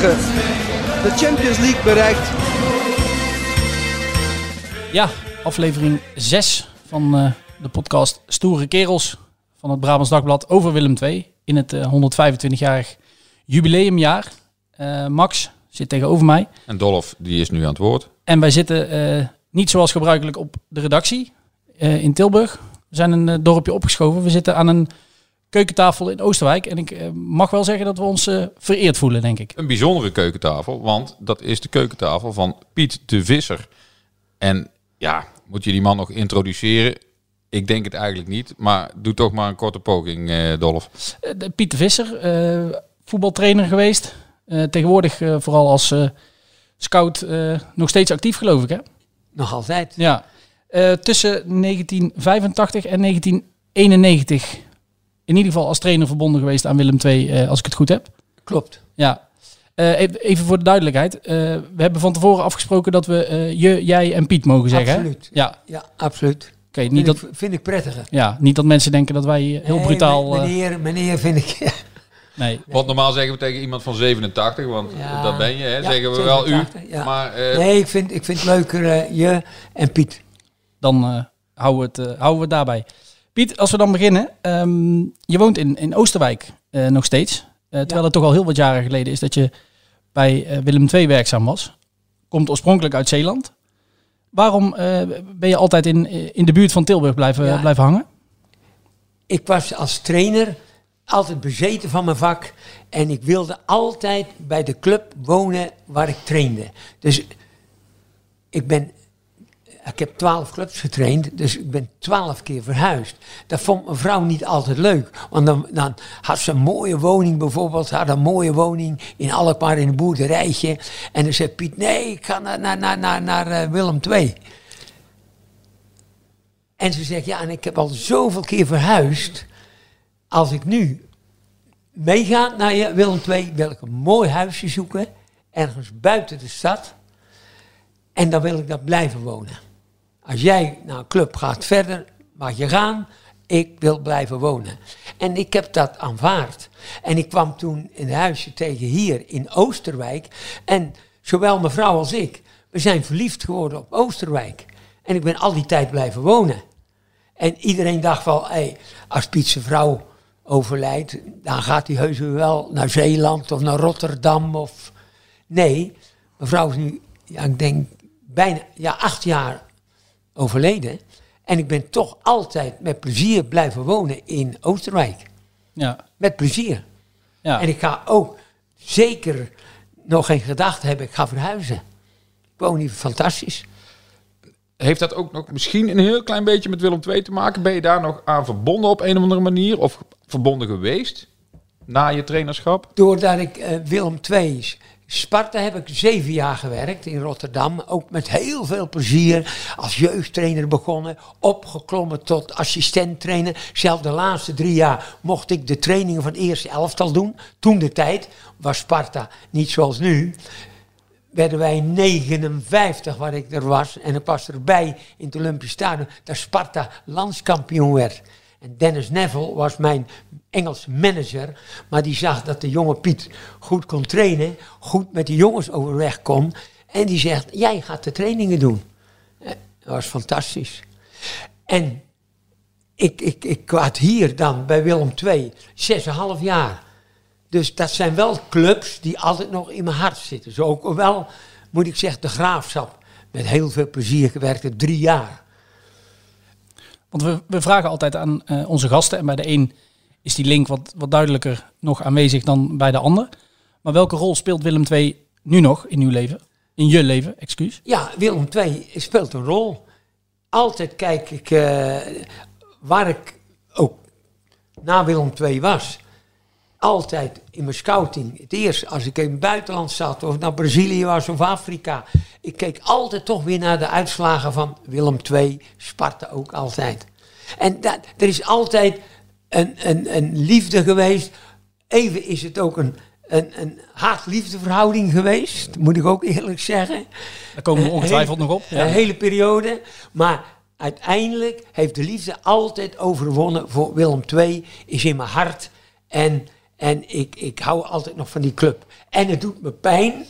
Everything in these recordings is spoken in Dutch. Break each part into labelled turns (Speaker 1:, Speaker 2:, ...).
Speaker 1: de
Speaker 2: Champions League bereikt.
Speaker 3: Ja, aflevering 6 van eh, de podcast Stoere Kerels van het Brabants Dagblad over Willem II in het eh, 125-jarig jubileumjaar. Eh, Max zit tegenover mij
Speaker 4: En Dolf, die is nu aan het woord.
Speaker 3: en wij zitten eh, niet zoals gebruikelijk op de redactie eh, in Tilburg. We zijn een eh, dorpje opgeschoven. We zitten aan een keukentafel in Oosterwijk en ik eh, mag wel zeggen dat we ons eh, vereerd voelen, denk ik.
Speaker 4: Een bijzondere keukentafel, want dat is de keukentafel van Piet de Visser. En ja, moet je die man nog introduceren? Ik denk het eigenlijk niet, maar doe toch maar een korte poging, eh, Dolf.
Speaker 3: Eh, de Pieter Visser, eh, voetbaltrainer geweest. Eh, tegenwoordig eh, vooral als eh, scout eh, nog steeds actief, geloof ik. Hè?
Speaker 5: Nog altijd.
Speaker 3: Ja. Eh, tussen 1985 en 1991 in ieder geval als trainer verbonden geweest aan Willem II, eh, als ik het goed heb.
Speaker 5: Klopt.
Speaker 3: Ja. Eh, even- voor de duidelijkheid. Eh, we hebben van tevoren afgesproken dat we eh, je, jij en Piet mogen zeggen. hè?
Speaker 5: Absoluut.
Speaker 3: Ja,
Speaker 5: Ja, absoluut.
Speaker 3: oké. niet,
Speaker 5: Vind,
Speaker 3: dat,
Speaker 5: ik, vind ik prettiger.
Speaker 3: ja, niet dat mensen denken dat wij heel
Speaker 5: Nee,
Speaker 3: brutaal...
Speaker 5: me-
Speaker 3: eh,
Speaker 5: Meneer, meneer vind ik...
Speaker 3: nee.
Speaker 4: Want normaal zeggen we tegen iemand van 87, want
Speaker 5: Ja.
Speaker 4: dat ben je, hè?
Speaker 5: Ja,
Speaker 4: zeggen we wel u.
Speaker 5: 87, ja.
Speaker 4: Maar eh,
Speaker 5: nee, ik vind, ik vind het leuker je en Piet.
Speaker 3: dan eh, houden, we het, houden we het daarbij. Piet, als we dan beginnen. ehm, je woont in, in Oosterwijk eh, nog steeds. Eh, terwijl het toch al heel wat jaren geleden is dat je bij eh, Willem II werkzaam was. Komt oorspronkelijk uit Zeeland. Waarom ben je altijd in, in de buurt van Tilburg blijven,
Speaker 5: Ja.
Speaker 3: blijven hangen?
Speaker 5: Ik was als trainer altijd bezeten van mijn vak. En ik wilde altijd bij de club wonen waar ik trainde. Dus ik ben... Ik heb twaalf clubs getraind, dus ik ben twaalf keer verhuisd. Dat vond mijn vrouw niet altijd leuk. Want dan, dan had ze een mooie woning bijvoorbeeld. Ze had een mooie woning in Alkmaar in een boerderijtje. En dan zei Piet, nee, ik ga naar, naar, naar, naar, naar eh, Willem II. En ze zegt, ja, en ik heb al zoveel keer verhuisd. Als ik nu meega naar Willem II, wil ik een mooi huisje zoeken. Ergens buiten de stad. En dan wil ik daar blijven wonen. Als jij naar een club gaat verder, mag je gaan. Ik wil blijven wonen. En ik heb dat aanvaard. En ik kwam toen in huisje tegen hier in Oosterwijk. En zowel mevrouw als ik, we zijn verliefd geworden op Oosterwijk. En ik ben al die tijd blijven wonen. En iedereen dacht wel, hey, als Piet vrouw overlijdt, dan gaat hij heus wel naar Zeeland of naar Rotterdam. Of... Nee, mevrouw is nu, ja, ik denk, bijna ja, acht jaar overleden. En ik ben toch altijd met plezier blijven wonen in Oosterwijk.
Speaker 3: Ja,
Speaker 5: Met plezier.
Speaker 3: ja.
Speaker 5: En ik ga ook zeker nog geen gedachte hebben, ik ga verhuizen. Ik woon hier fantastisch.
Speaker 4: heeft dat ook nog misschien een heel klein beetje met Willem II te maken? Ben je daar nog aan verbonden op een of andere manier? Of verbonden geweest na je trainerschap?
Speaker 5: Doordat ik eh, Willem II, Sparta heb ik zeven jaar gewerkt in Rotterdam. Ook met heel veel plezier. Als jeugdtrainer begonnen. Opgeklommen tot assistent-trainer. Zelfs de laatste drie jaar mocht ik de trainingen van het eerste elftal doen. Toen de tijd was Sparta niet zoals nu. Werden wij 59 waar ik er was. En ik was erbij in het Olympisch Stadion. Dat Sparta landskampioen werd. En Dennis Neville was mijn Engelse manager. Maar die zag dat de jonge Piet goed kon trainen. Goed met de jongens overweg kon. En die zegt, jij gaat de trainingen doen. Eh, Dat was fantastisch. En ik, ik, ik hier dan bij Willem II 6,5 jaar. Dus dat zijn wel clubs die altijd nog in mijn hart zitten. Zo ook wel, moet ik zeggen, de Graafschap met heel veel plezier gewerkt. Drie jaar.
Speaker 3: Want we, we vragen altijd aan eh, onze gasten. En bij de een is die link wat, wat duidelijker nog aanwezig dan bij de ander. Maar welke rol speelt Willem II nu nog in uw leven? In je leven, excuus.
Speaker 5: Ja, Willem II speelt een rol. Altijd kijk ik, eh, waar ik ook na Willem II was, altijd in mijn scouting, het eerst als ik in het buitenland zat, of naar Brazilië was of Afrika, ik keek altijd toch weer naar de uitslagen van Willem II, Sparta ook altijd. En dat, er is altijd een, een, een liefde geweest. Even is het ook een, een, een haat-liefde verhouding geweest, moet ik ook eerlijk zeggen.
Speaker 3: Daar komen we ongetwijfeld nog op.
Speaker 5: Een hele periode. Maar uiteindelijk heeft de liefde altijd overwonnen voor Willem II. Is in mijn hart. En, en ik, ik hou altijd nog van die club. En het doet me pijn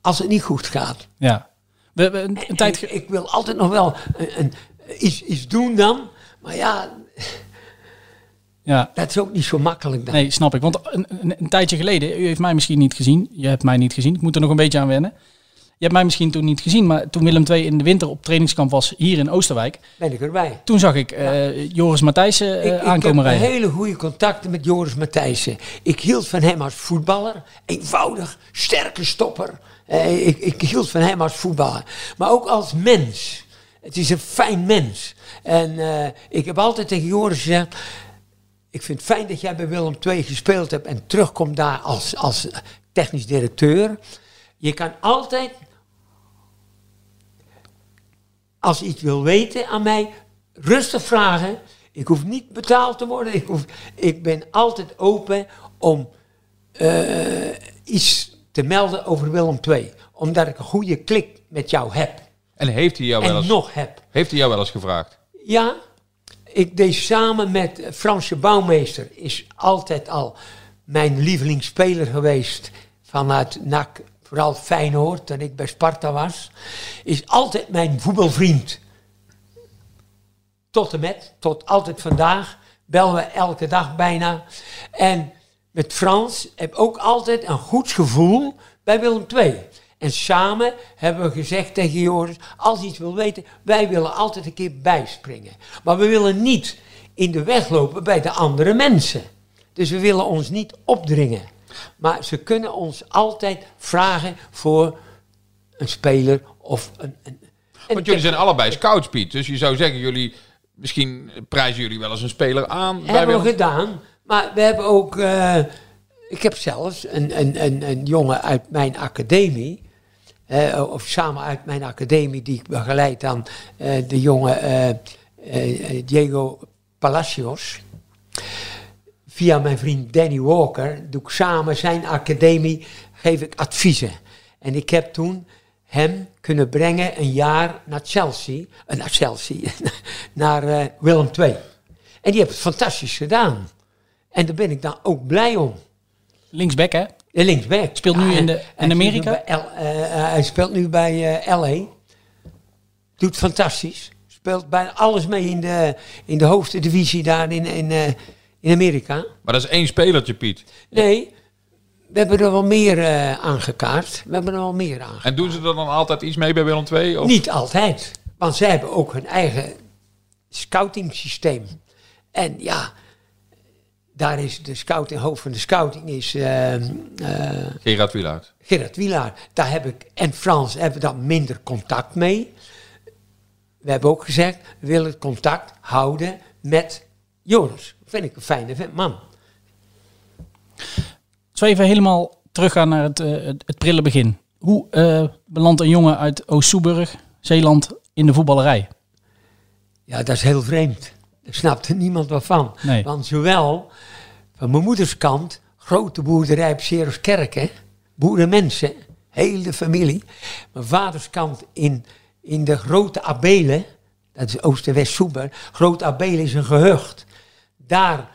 Speaker 5: als het niet goed gaat.
Speaker 3: Ja. We hebben een, een tijd...
Speaker 5: ik, wil altijd nog wel een, een, iets, iets doen dan. Maar ja,
Speaker 3: Ja.
Speaker 5: dat is ook niet zo makkelijk dan.
Speaker 3: Nee, snap ik. Want een, een, een tijdje geleden, u heeft mij misschien niet gezien. Je hebt mij niet gezien. Ik moet er nog een beetje aan wennen. Je hebt mij misschien toen niet gezien, maar toen Willem II in de winter op trainingskamp was hier in Oosterwijk,
Speaker 5: Ben ik erbij.
Speaker 3: toen zag ik eh, Joris Matthijssen eh,
Speaker 5: Ik, ik
Speaker 3: aankomen
Speaker 5: heb
Speaker 3: rijden.
Speaker 5: hele goede contacten met Joris Matthijssen. Ik hield van hem als voetballer. Eenvoudig, sterke stopper. Eh, ik, ik hield van hem als voetballer. Maar ook als mens. Het is een fijn mens. En ik heb altijd tegen Joris gezegd... Ik vind het fijn dat jij bij Willem II gespeeld hebt... en terugkomt daar als, als technisch directeur. Je kan altijd als je iets wil weten aan mij, rustig vragen. Ik hoef niet betaald te worden. Ik, hoef, ik ben altijd open om eh, iets te melden over Willem II. Omdat ik een goede klik met jou heb.
Speaker 4: En heeft hij jou wel eens,
Speaker 5: nog heb.
Speaker 4: heeft hij jou wel eens gevraagd?
Speaker 5: Ja, ik deed samen met Fransje Bouwmeester. Is altijd al mijn lievelingsspeler geweest vanuit NAC. Vooral Feyenoord, toen ik bij Sparta was. Is altijd mijn voetbalvriend. Tot en met, tot altijd vandaag. Bellen we elke dag bijna. En met Frans heb ik ook altijd een goed gevoel bij Willem II. En samen hebben we gezegd tegen Joris, als hij iets wil weten, wij willen altijd een keer bijspringen. Maar we willen niet in de weg lopen bij de andere mensen. Dus we willen ons niet opdringen. Maar ze kunnen ons altijd vragen voor een speler of een... een en
Speaker 4: Want jullie zijn allebei scouts, Piet. Dus je zou zeggen, jullie, misschien prijzen jullie wel eens een speler aan.
Speaker 5: hebben we gedaan. Maar we hebben ook... eh, ik heb zelfs een, een, een, een jongen uit mijn academie... eh, of samen uit mijn academie, die ik begeleid dan... eh, de jongen Diego Palacios. Via mijn vriend Danny Walker doe ik samen zijn academie, geef ik adviezen. En ik heb toen hem kunnen brengen een jaar naar Chelsea, eh, naar Chelsea, naar eh, Willem II. En die heeft het fantastisch gedaan. En daar ben ik dan ook blij om.
Speaker 3: Linksback, hè?
Speaker 5: De linksback.
Speaker 3: Speelt nu in de- in Amerika?
Speaker 5: speelt eh, hij speelt nu bij eh, LA. Doet fantastisch. Speelt bijna alles mee in de, in de hoogste divisie daar in, in, eh, in Amerika.
Speaker 4: Maar dat is één spelertje, Piet.
Speaker 5: Nee, we hebben er wel meer eh, aangekaart. We hebben er wel meer aangekaart.
Speaker 4: En doen ze er dan altijd iets mee bij Willem II? Of?
Speaker 5: Niet altijd. Want zij hebben ook hun eigen scouting systeem. En ja, daar is de scouting, hoofd van de scouting is eh, eh,
Speaker 4: Gerard Wielaert.
Speaker 5: Gerard Wielaar. Daar heb ik en Frans hebben daar minder contact mee. We hebben ook gezegd, we willen contact houden met Joris. Vind ik een fijne vent, man.
Speaker 3: We even helemaal teruggaan naar het, eh, het, prille begin. Hoe eh, belandt een jongen uit Oost-Soeburg, Zeeland, in de voetballerij?
Speaker 5: Ja, dat is heel vreemd. Daar snapte niemand wat van.
Speaker 3: Nee.
Speaker 5: Want zowel van mijn moeders kant, grote boerderij op Seroskerk, hè, boerenmensen, hele familie. Mijn vaders kant in, in de Grote Abelen, dat is Oost- en West-Soeber. Grote Abelen is een gehucht. Daar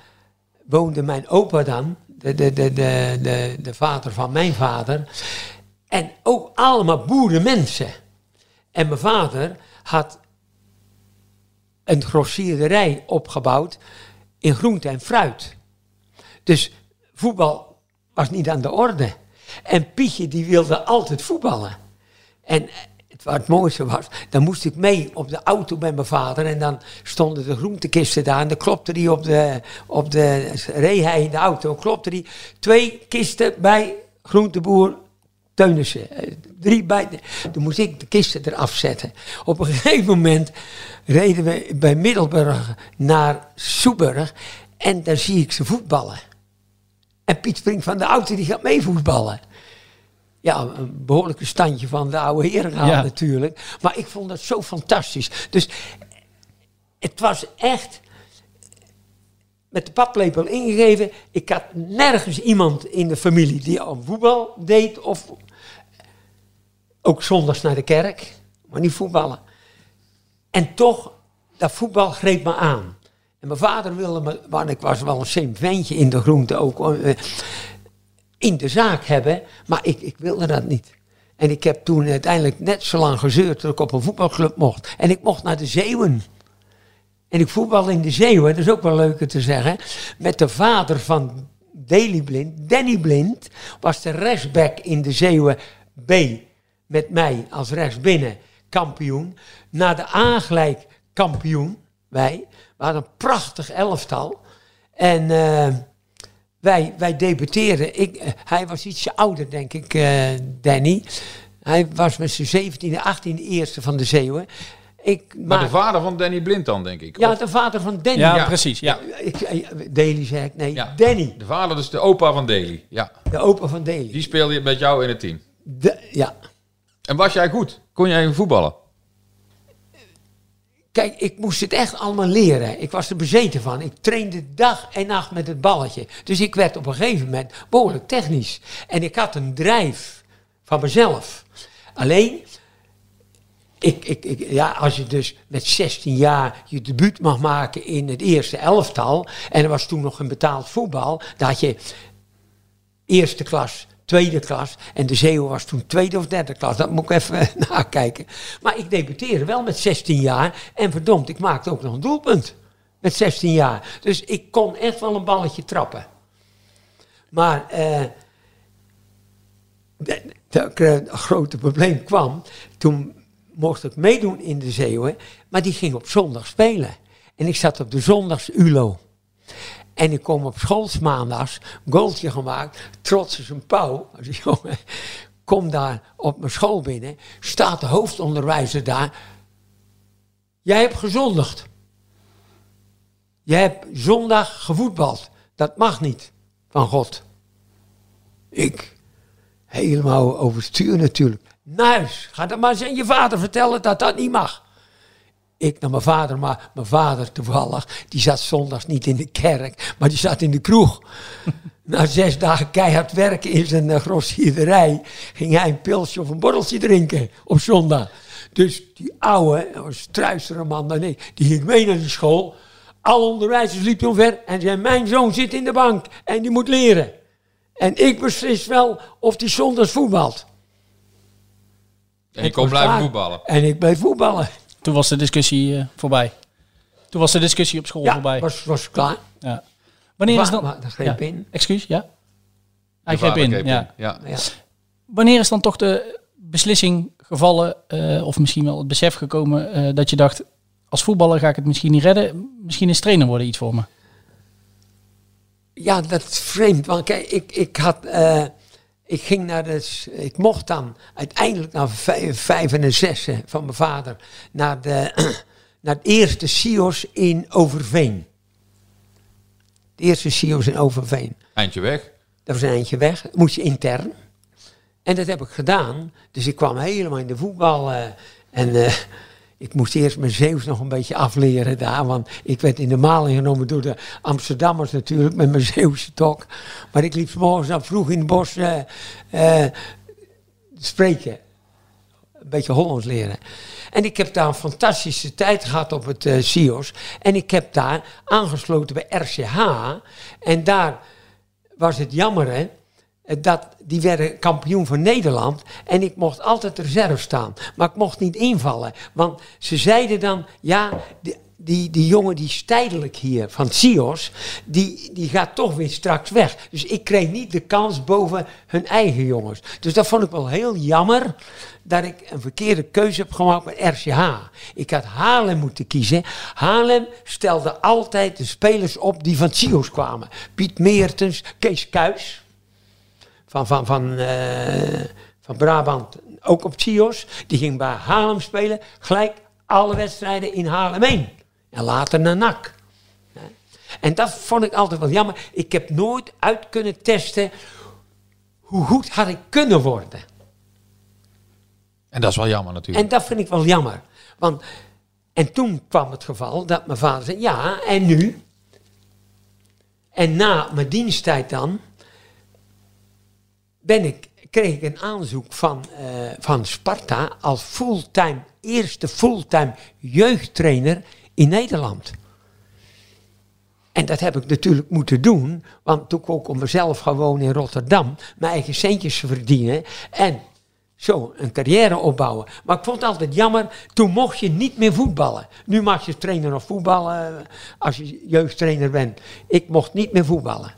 Speaker 5: woonde mijn opa dan, de, de, de, de, de, de vader van mijn vader. En ook allemaal boerenmensen. En mijn vader had een grossierderij opgebouwd in groente en fruit. Dus voetbal was niet aan de orde. En Pietje die wilde altijd voetballen. En het mooiste was, dan moest ik mee op de auto bij mijn vader. En dan stonden de groentekisten daar. En dan klopte die op de, op de, reed hij in de auto, klopte die twee kisten bij groenteboer Teunissen. Eh, Drie bij, toen moest ik de kisten eraf zetten. Op een gegeven moment reden we bij Middelburg naar Soeburg. En daar zie ik ze voetballen. En Piet springt van de auto, die gaat mee voetballen. Ja, een behoorlijke standje van de oude heren gehaald
Speaker 3: Ja.
Speaker 5: natuurlijk. Maar ik vond dat zo fantastisch. Dus het was echt met de paplepel ingegeven. Ik had nergens iemand in de familie die aan voetbal deed. Of ook zondags naar de kerk. Maar niet voetballen. En toch, dat voetbal greep me aan. En mijn vader wilde me, want ik was wel een slim ventje in de groente ook, in de zaak hebben. Maar ik, ik wilde dat niet. En ik heb toen uiteindelijk net zo lang gezeurd dat ik op een voetbalclub mocht. En ik mocht naar de Zeeuwen. En ik voetbal in de Zeeuwen, dat is ook wel leuker te zeggen. Met de vader van Daley Blind, Danny Blind, was de rechtsback in de Zeeuwen B. Met mij als rechtsbinnen kampioen. Na de aangelijk kampioen, wij. We hadden een prachtig elftal. En eh, wij, wij debuteerden. Ik, eh, hij was ietsje ouder, denk ik, eh, Danny. Hij was met zijn 17e, 18e eerste van de Zeeuwen. Ik
Speaker 4: Maar de vader van Danny Blind dan, denk ik.
Speaker 5: ja,
Speaker 4: Of-
Speaker 5: de vader van Danny.
Speaker 3: Ja,
Speaker 4: Ja.
Speaker 3: precies. Ja.
Speaker 5: Ik, eh, Daly zei ik, nee,
Speaker 4: Ja.
Speaker 5: Danny,
Speaker 4: De vader, dus de opa van Daly. Ja,
Speaker 5: de opa van Daly.
Speaker 4: die speelde met jou in het team.
Speaker 5: De- ja.
Speaker 4: En was jij goed? Kon jij voetballen?
Speaker 5: Kijk, ik moest het echt allemaal leren. Ik was er bezeten van. Ik trainde dag en nacht met het balletje. Dus ik werd op een gegeven moment behoorlijk technisch. En ik had een drijf van mezelf. Alleen, ik, ik, ik, ja, als je dus met 16 jaar je debuut mag maken in het eerste elftal. En er was toen nog een betaald voetbal. Had je eerste klas, tweede klas. En de Zeeuw was toen tweede of derde klas. Dat moet ik even nakijken. Maar ik debuteerde wel met 16 jaar. En verdomd, ik maakte ook nog een doelpunt. Met 16 jaar. Dus ik kon echt wel een balletje trappen. Maar eh er een grote probleem kwam. Toen mocht ik meedoen in de Zeeuwen. Maar die ging op zondag spelen. En ik zat op de zondags ULO. En ik kom op schoolsmaandags, goaltje gemaakt, trots als een pauw. Als kom daar op mijn school binnen, staat de hoofdonderwijzer daar. Jij hebt gezondigd. Jij hebt zondag gevoetbald. Dat mag niet van God. Ik, helemaal overstuur natuurlijk. Nuis, ga dan maar eens aan je vader vertellen dat dat niet mag. Ik naar mijn vader, maar mijn vader toevallig, die zat zondags niet in de kerk, maar die zat in de kroeg. Na zes dagen keihard werken in zijn uh, grossierderij, ging hij een pilsje of een borreltje drinken op zondag. Dus die oude, een struisere man, dan die ging mee naar die school. Alle onderwijzers liepen omver en zei, mijn zoon zit in de bank en die moet leren. En ik beslis wel of die zondags voetbalt.
Speaker 4: En je kon blijven voetballen.
Speaker 5: En ik bleef voetballen.
Speaker 3: Toen was de discussie eh, voorbij. Toen was de discussie op school
Speaker 5: Ja,
Speaker 3: voorbij.
Speaker 5: was, was klaar.
Speaker 3: Ja. Wanneer is dan...
Speaker 5: maar dat greep
Speaker 3: ja.
Speaker 5: in.
Speaker 3: Excuus, ja? Hij
Speaker 4: Je
Speaker 3: greep in,
Speaker 4: greep
Speaker 3: ja.
Speaker 4: Ja.
Speaker 5: Ja.
Speaker 3: Wanneer is dan toch de beslissing gevallen, eh, of misschien wel het besef gekomen, eh, dat je dacht, als voetballer ga ik het misschien niet redden, misschien is trainer worden iets voor me?
Speaker 5: Ja, dat is vreemd. Want kijk, ik, ik had. eh, ik ging naar de. Ik mocht dan uiteindelijk naar vijf, vijf en zes van mijn vader. Naar, de, naar het eerste SIOS in Overveen. Het eerste SIOS in Overveen.
Speaker 4: Eindje weg.
Speaker 5: Dat was een eindje weg. Moest je intern. En dat heb ik gedaan. Dus ik kwam helemaal in de voetbal. eh, en eh, ik moest eerst mijn Zeeuws nog een beetje afleren daar. Want ik werd in de maling genomen door de Amsterdammers natuurlijk. Met mijn Zeeuwse tok. Maar ik liep morgens dan vroeg in het bos eh, eh, spreken. Een beetje Hollands leren. En ik heb daar een fantastische tijd gehad op het eh SIOS. En ik heb daar aangesloten bij RCH. En daar was het jammer, hè. Eh, Dat, die werden kampioen van Nederland en ik mocht altijd reserve staan. Maar ik mocht niet invallen. Want ze zeiden dan, ja, die, die jongen die is tijdelijk hier van Sios, die, die gaat toch weer straks weg. Dus ik kreeg niet de kans boven hun eigen jongens. Dus dat vond ik wel heel jammer dat ik een verkeerde keuze heb gemaakt met RCH. Ik had Haarlem moeten kiezen. Haarlem stelde altijd de spelers op die van Sios kwamen. Piet Meertens, Kees Kuis van, van, van, eh, van Brabant, ook op Sios. Die ging bij Haarlem spelen. Gelijk alle wedstrijden in Haarlem 1. En later naar NAC. En dat vond ik altijd wel jammer. Ik heb nooit uit kunnen testen hoe goed had ik kunnen worden.
Speaker 4: En dat is wel jammer natuurlijk.
Speaker 5: En dat vind ik wel jammer. Want, en toen kwam het geval dat mijn vader zei, ja, en nu? En na mijn diensttijd dan, ben ik, kreeg ik een aanzoek van, eh, van Sparta als fulltime, eerste fulltime jeugdtrainer in Nederland. En dat heb ik natuurlijk moeten doen, want toen kon ik om mezelf gewoon in Rotterdam mijn eigen centjes verdienen en zo een carrière opbouwen. Maar ik vond het altijd jammer, toen mocht je niet meer voetballen. Nu mag je trainer of voetballen eh, als je jeugdtrainer bent. Ik mocht niet meer voetballen.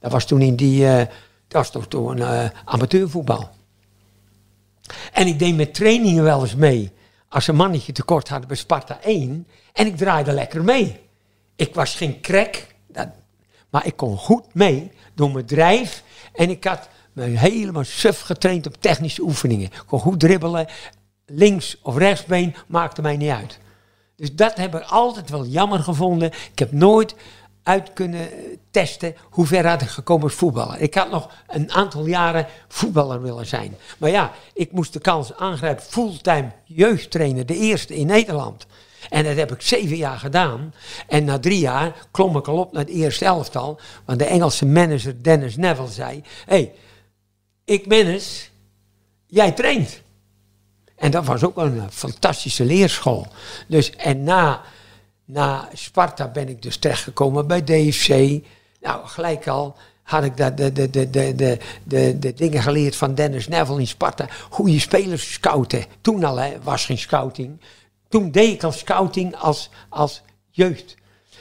Speaker 5: Dat was toen in die, eh, dat was toch toen uh, amateurvoetbal. En ik deed met trainingen wel eens mee. Als een mannetje tekort hadden bij Sparta 1. En ik draaide lekker mee. Ik was geen krek, maar ik kon goed mee door mijn drijf. En ik had me helemaal suf getraind op technische oefeningen. Ik kon goed dribbelen. Links of rechtsbeen maakte mij niet uit. Dus dat heb ik altijd wel jammer gevonden. Ik heb nooit uit kunnen testen hoe ver had ik gekomen als voetballer. Ik had nog een aantal jaren voetballer willen zijn. Maar ja, ik moest de kans aangrijpen fulltime jeugdtrainer, de eerste in Nederland. En dat heb ik zeven jaar gedaan. En na drie jaar klom ik al op naar het eerste elftal. Want de Engelse manager Dennis Neville zei... hey, ik Dennis, jij traint. En dat was ook een fantastische leerschool. Dus en na, na Sparta ben ik dus terechtgekomen bij DFC. Nou, gelijk al had ik de, de, de, de, de, de, de dingen geleerd van Dennis Neville in Sparta. Hoe je spelers scouten. Toen al hè, was geen scouting. Toen deed ik al scouting als, als jeugd.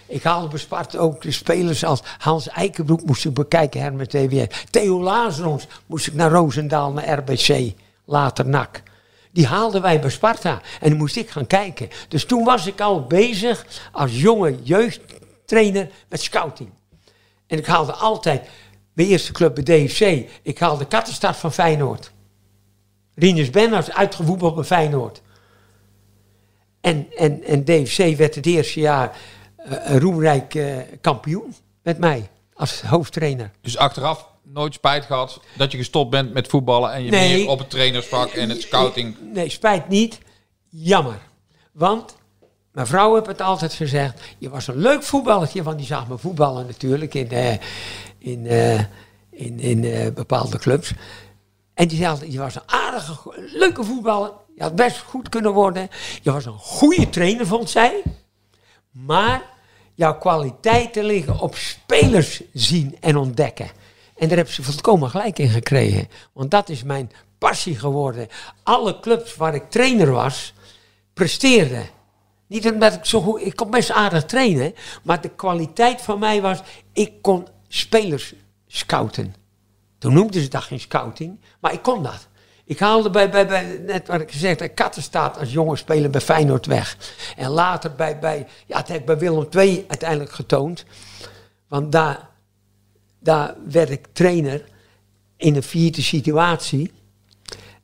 Speaker 5: Ik haalde bij Sparta ook de spelers als Hans Eikenbroek moest ik bekijken, Hermes TWS. Theo Lazarons moest ik naar Roosendaal, naar RBC, later NAC. Die haalden wij bij Sparta en dan moest ik gaan kijken. Dus toen was ik al bezig als jonge jeugdtrainer met scouting. En ik haalde altijd mijn eerste club bij DFC. Ik haalde Kattenstad van Feyenoord. Rinus Benners uitgevoetbald bij Feyenoord. En, en, en DFC werd het eerste jaar een roemrijk uh, kampioen met mij als hoofdtrainer.
Speaker 4: Dus achteraf nooit spijt gehad dat je gestopt bent met voetballen en je
Speaker 5: Nee.
Speaker 4: meer op het trainersvak en het scouting.
Speaker 5: Nee, spijt niet. Jammer. Want mijn vrouw heeft het altijd gezegd. Je was een leuk voetballertje, want die zag me voetballen natuurlijk in, eh, in, eh, in, in eh, bepaalde clubs. En die zei altijd, je was een aardige, leuke voetballer. Je had best goed kunnen worden. Je was een goede trainer, vond zij. Maar jouw kwaliteiten liggen op spelers zien en ontdekken. En daar hebben ze volkomen gelijk in gekregen. Want dat is mijn passie geworden. Alle clubs waar ik trainer was, presteerden. Niet omdat ik zo goed... Ik kon best aardig trainen. Maar de kwaliteit van mij was... Ik kon spelers scouten. Toen noemden ze dat geen scouting. Maar ik kon dat. Ik haalde bij, bij, bij net wat ik gezegd heb, Kattenstaat als jonge speler bij Feyenoord weg. En later bij, bij, ja, het heb ik bij Willem II uiteindelijk getoond. Want daar, daar werd ik trainer in een vierde situatie.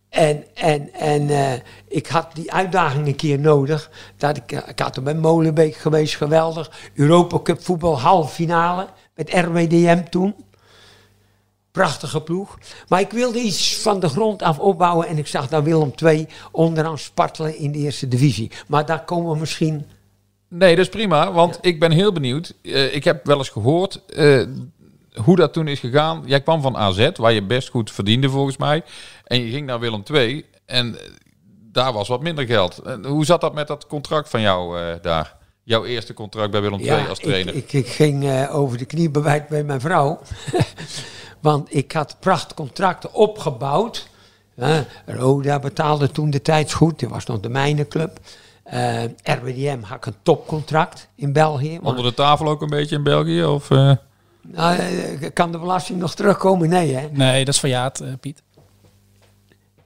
Speaker 5: En, en, en eh, ik had die uitdaging een keer nodig. Dat ik, eh, ik had er bij Molenbeek geweest, geweldig. Europa Cup voetbal, halve finale. Met RWDM toen. Prachtige ploeg. Maar ik wilde iets van de grond af opbouwen. En ik zag daar Willem II onderaan spartelen in de eerste divisie. Maar daar komen we misschien...
Speaker 4: Nee, dat is prima, want ik ben heel benieuwd. Eh, ik heb wel eens gehoord eh, hoe dat toen is gegaan. Jij kwam van AZ, waar je best goed verdiende volgens mij. En je ging naar Willem II en eh, daar was wat minder geld. En hoe zat dat met dat contract van jou eh, daar? Jouw eerste contract bij Willem II als trainer.
Speaker 5: Ik, ik, ik ging eh, over de knie bewijt bij mijn vrouw. Want ik had prachtcontracten opgebouwd. Roda betaalde toen de tijd goed. Dat was nog de mijnenclub. Eh, RWDM had ik een topcontract in België.
Speaker 4: Onder de tafel ook een beetje in België? Of?
Speaker 5: Nou, eh, kan de belasting nog terugkomen? Nee, hè?
Speaker 3: Nee, dat is verjaard, eh, Piet.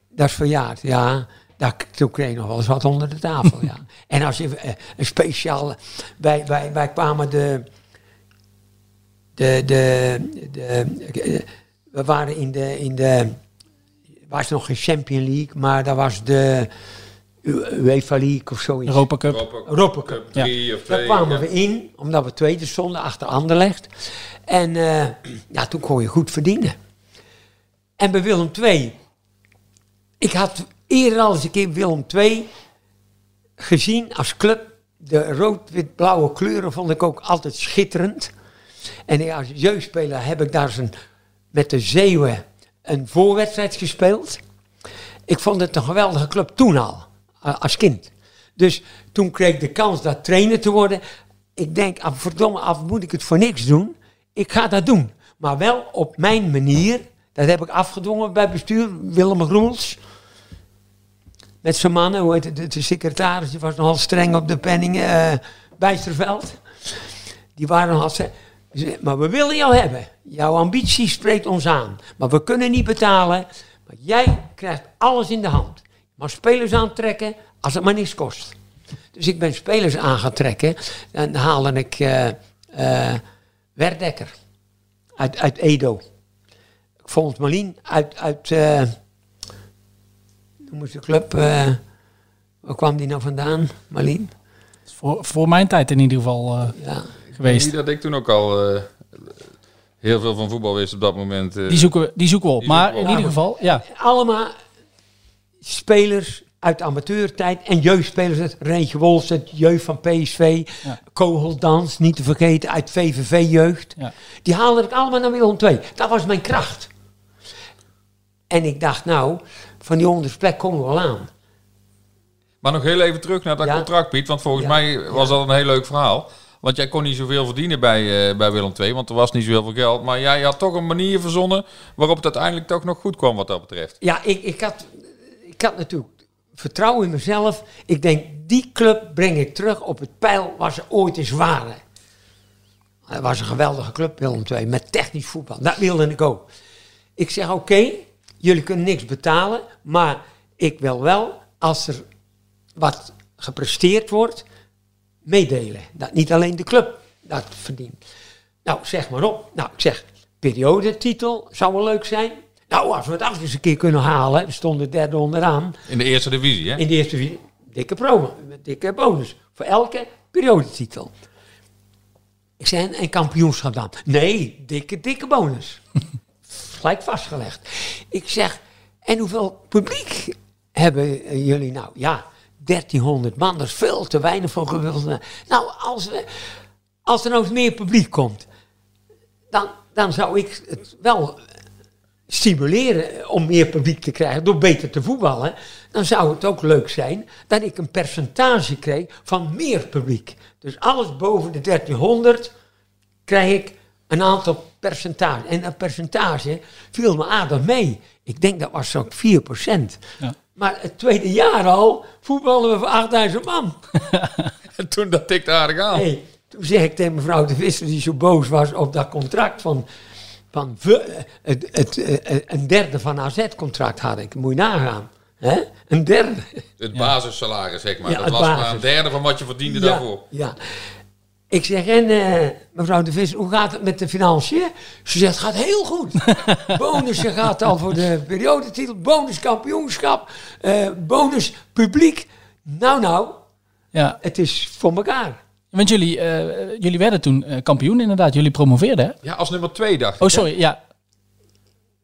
Speaker 5: Dat is verjaard, ja. Daar, toen kreeg je nog wel eens wat onder de tafel, ja. En als je eh, een speciaal... Wij, wij, wij kwamen de... De... de, de we waren in de... In de was nog geen Champion League, maar dat was de UEFA League of zoiets.
Speaker 3: Europa Cup.
Speaker 5: Europa Cup.
Speaker 3: Ja.
Speaker 4: Drie of
Speaker 5: Daar kwamen
Speaker 4: ja.
Speaker 5: we in, omdat we tweede stonden achter Anderlecht. En eh, ja, toen kon je goed verdienen. En bij Willem II, ik had eerder al eens een keer Willem II gezien als club. De rood-wit-blauwe kleuren vond ik ook altijd schitterend. En als jeugdspeler heb ik daar zo'n, met de Zeeuwen een voorwedstrijd gespeeld. Ik vond het een geweldige club toen al, als kind. Dus toen kreeg ik de kans daar trainer te worden. Ik denk, ah, verdomme af, moet ik het voor niks doen? Ik ga dat doen. Maar wel op mijn manier. Dat heb ik afgedwongen bij bestuur. Willem Groels. Met zijn mannen, hoe heet het, de, de secretaris, die was nogal streng op de penning. eh Bijsterveld. Die waren nogal streng. Maar we willen jou hebben. Jouw ambitie spreekt ons aan. Maar we kunnen niet betalen. Maar jij krijgt alles in de hand. Maar spelers aantrekken als het maar niks kost. Dus ik ben spelers aan gaan trekken. En dan haalde ik eh eh, Werdekker uit, uit Edo. Volgens Malien uit, uit eh, hoe moest de club, eh, waar kwam die nou vandaan, Malien?
Speaker 3: Voor, voor mijn tijd in ieder geval eh,
Speaker 5: Ja.
Speaker 3: geweest.
Speaker 4: Niet dat ik toen ook al eh, heel veel van voetbal wist op dat moment. eh.
Speaker 3: Die zoeken we, die zoeken we op.
Speaker 4: Die
Speaker 3: Maar
Speaker 4: zoeken we
Speaker 3: in
Speaker 4: op.
Speaker 3: ieder geval, ja.
Speaker 5: Allemaal spelers uit de amateurtijd en jeugdspelers. Reentje Wolfs, het jeugd van PSV.
Speaker 3: Ja.
Speaker 5: Kogeldans, niet te vergeten, uit VVV-jeugd.
Speaker 3: Ja.
Speaker 5: Die haalde ik allemaal naar Willem II. Dat was mijn kracht. En ik dacht, nou, van die ondersplek komen we wel aan.
Speaker 4: Maar nog heel even terug naar dat
Speaker 5: Ja.
Speaker 4: contract, Piet. Want volgens
Speaker 5: Ja.
Speaker 4: mij was
Speaker 5: Ja.
Speaker 4: dat een heel leuk verhaal. Want jij kon niet zoveel verdienen bij, eh, bij Willem II, want er was niet zoveel geld. Maar jij had toch een manier verzonnen waarop het uiteindelijk toch nog goed kwam wat dat betreft.
Speaker 5: Ja, ik, ik, had, ik had natuurlijk vertrouwen in mezelf. Ik denk, die club breng ik terug op het pijl waar ze ooit eens waren. Het was een geweldige club, Willem II, met technisch voetbal. Dat wilde ik ook. Ik zeg, oké, jullie kunnen niks betalen, maar ik wil wel, als er wat gepresteerd wordt, meedelen. Dat niet alleen de club dat verdient. Nou, zeg maar op. Nou, ik zeg, periodetitel zou wel leuk zijn. Nou, als we het af eens een keer kunnen halen, we stonden derde onderaan
Speaker 4: In de eerste divisie, hè?
Speaker 5: in de eerste divisie, dikke promo, met dikke bonus voor elke periodetitel. Ik zei, en- en kampioenschap dan? Nee, dikke, dikke bonus. Gelijk vastgelegd. Ik zeg, en hoeveel publiek hebben jullie nou? Ja, 1300 man, dat is veel te weinig voor gewilde. Nou, als, we, als er nou eens meer publiek komt, dan, dan zou ik het wel stimuleren om meer publiek te krijgen door beter te voetballen, dan zou het ook leuk zijn dat ik een percentage kreeg van meer publiek. Dus alles boven de 1300 krijg ik een aantal percentage. En dat percentage viel me aardig mee. Ik denk dat was zo'n 4%.
Speaker 3: Ja.
Speaker 5: Maar het tweede jaar al voetballen we voor 8000 man.
Speaker 4: En toen dat tikte aardig aan.
Speaker 5: Hey, toen zeg ik tegen mevrouw de Visser, die zo boos was op dat contract van... van we- het, het, een derde van AZ-contract had ik. Moet je nagaan. hè? Een derde.
Speaker 4: Het basissalaris, zeg maar.
Speaker 5: Ja,
Speaker 4: dat was maar een derde van wat je verdiende
Speaker 5: Ja,
Speaker 4: daarvoor.
Speaker 5: ja. Ik zeg, en eh, mevrouw de Visser, hoe gaat het met de financiën? Ze zegt, het gaat heel goed. Bonussen gaat al voor de periodetitel, bonus kampioenschap, eh, bonus publiek. Nou, nou,
Speaker 3: ja.
Speaker 5: het is voor elkaar.
Speaker 3: Want jullie, eh, jullie werden toen eh, kampioen inderdaad. Jullie promoveerden hè?
Speaker 4: Ja, als nummer twee dacht ik.
Speaker 3: Oh,
Speaker 4: hè?
Speaker 3: sorry. Ja,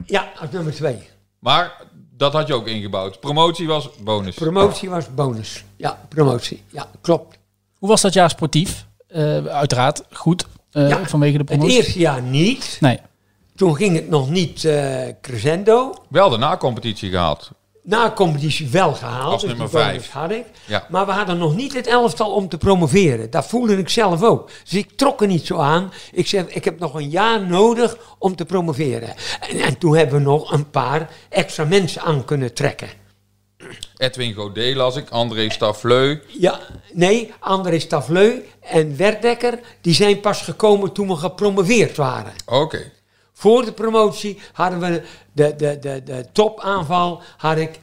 Speaker 5: Ja, als nummer twee.
Speaker 4: Maar dat had je ook ingebouwd. Promotie was bonus.
Speaker 5: Promotie was bonus. Ja, promotie. Ja, klopt.
Speaker 3: Hoe was dat jaar sportief? Eh, uiteraard goed, eh,
Speaker 5: Ja,
Speaker 3: vanwege de
Speaker 5: Het
Speaker 3: promotie.
Speaker 5: eerste jaar niet.
Speaker 3: Nee.
Speaker 5: Toen ging het nog niet eh, crescendo.
Speaker 4: Wel de na-competitie gehaald.
Speaker 5: Na competitie wel gehaald.
Speaker 4: Als
Speaker 5: dus
Speaker 4: nummer vijf.
Speaker 5: had ik.
Speaker 4: Ja.
Speaker 5: Maar we hadden nog niet het elftal om te promoveren. Dat voelde ik zelf ook. Dus ik trok er niet zo aan. Ik zeg, ik heb nog een jaar nodig om te promoveren. En, en toen hebben we nog een paar extra mensen aan kunnen trekken.
Speaker 4: Edwin Godet las ik, André Staffleu.
Speaker 5: Ja, nee, André Stavleu en Werdekker, die zijn pas gekomen toen we gepromoveerd waren.
Speaker 4: Oké.
Speaker 5: Voor de promotie hadden we de, de, de, de topaanval had ik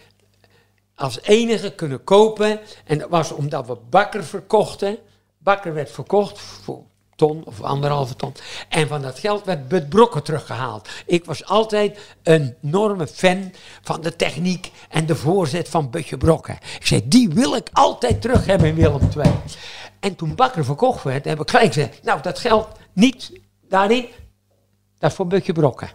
Speaker 5: als enige kunnen kopen. En dat was omdat we Bakker verkochten. Bakker werd verkocht voor ton of anderhalve ton. En van dat geld werd Bud Brokken teruggehaald. Ik was altijd een enorme fan van de techniek en de voorzet van Butje Brokken. Ik zei, die wil ik altijd terug hebben in Willem II. En toen Bakker verkocht werd, heb ik gelijk gezegd, nou dat geld niet daarin, dat is voor Butje Brokken.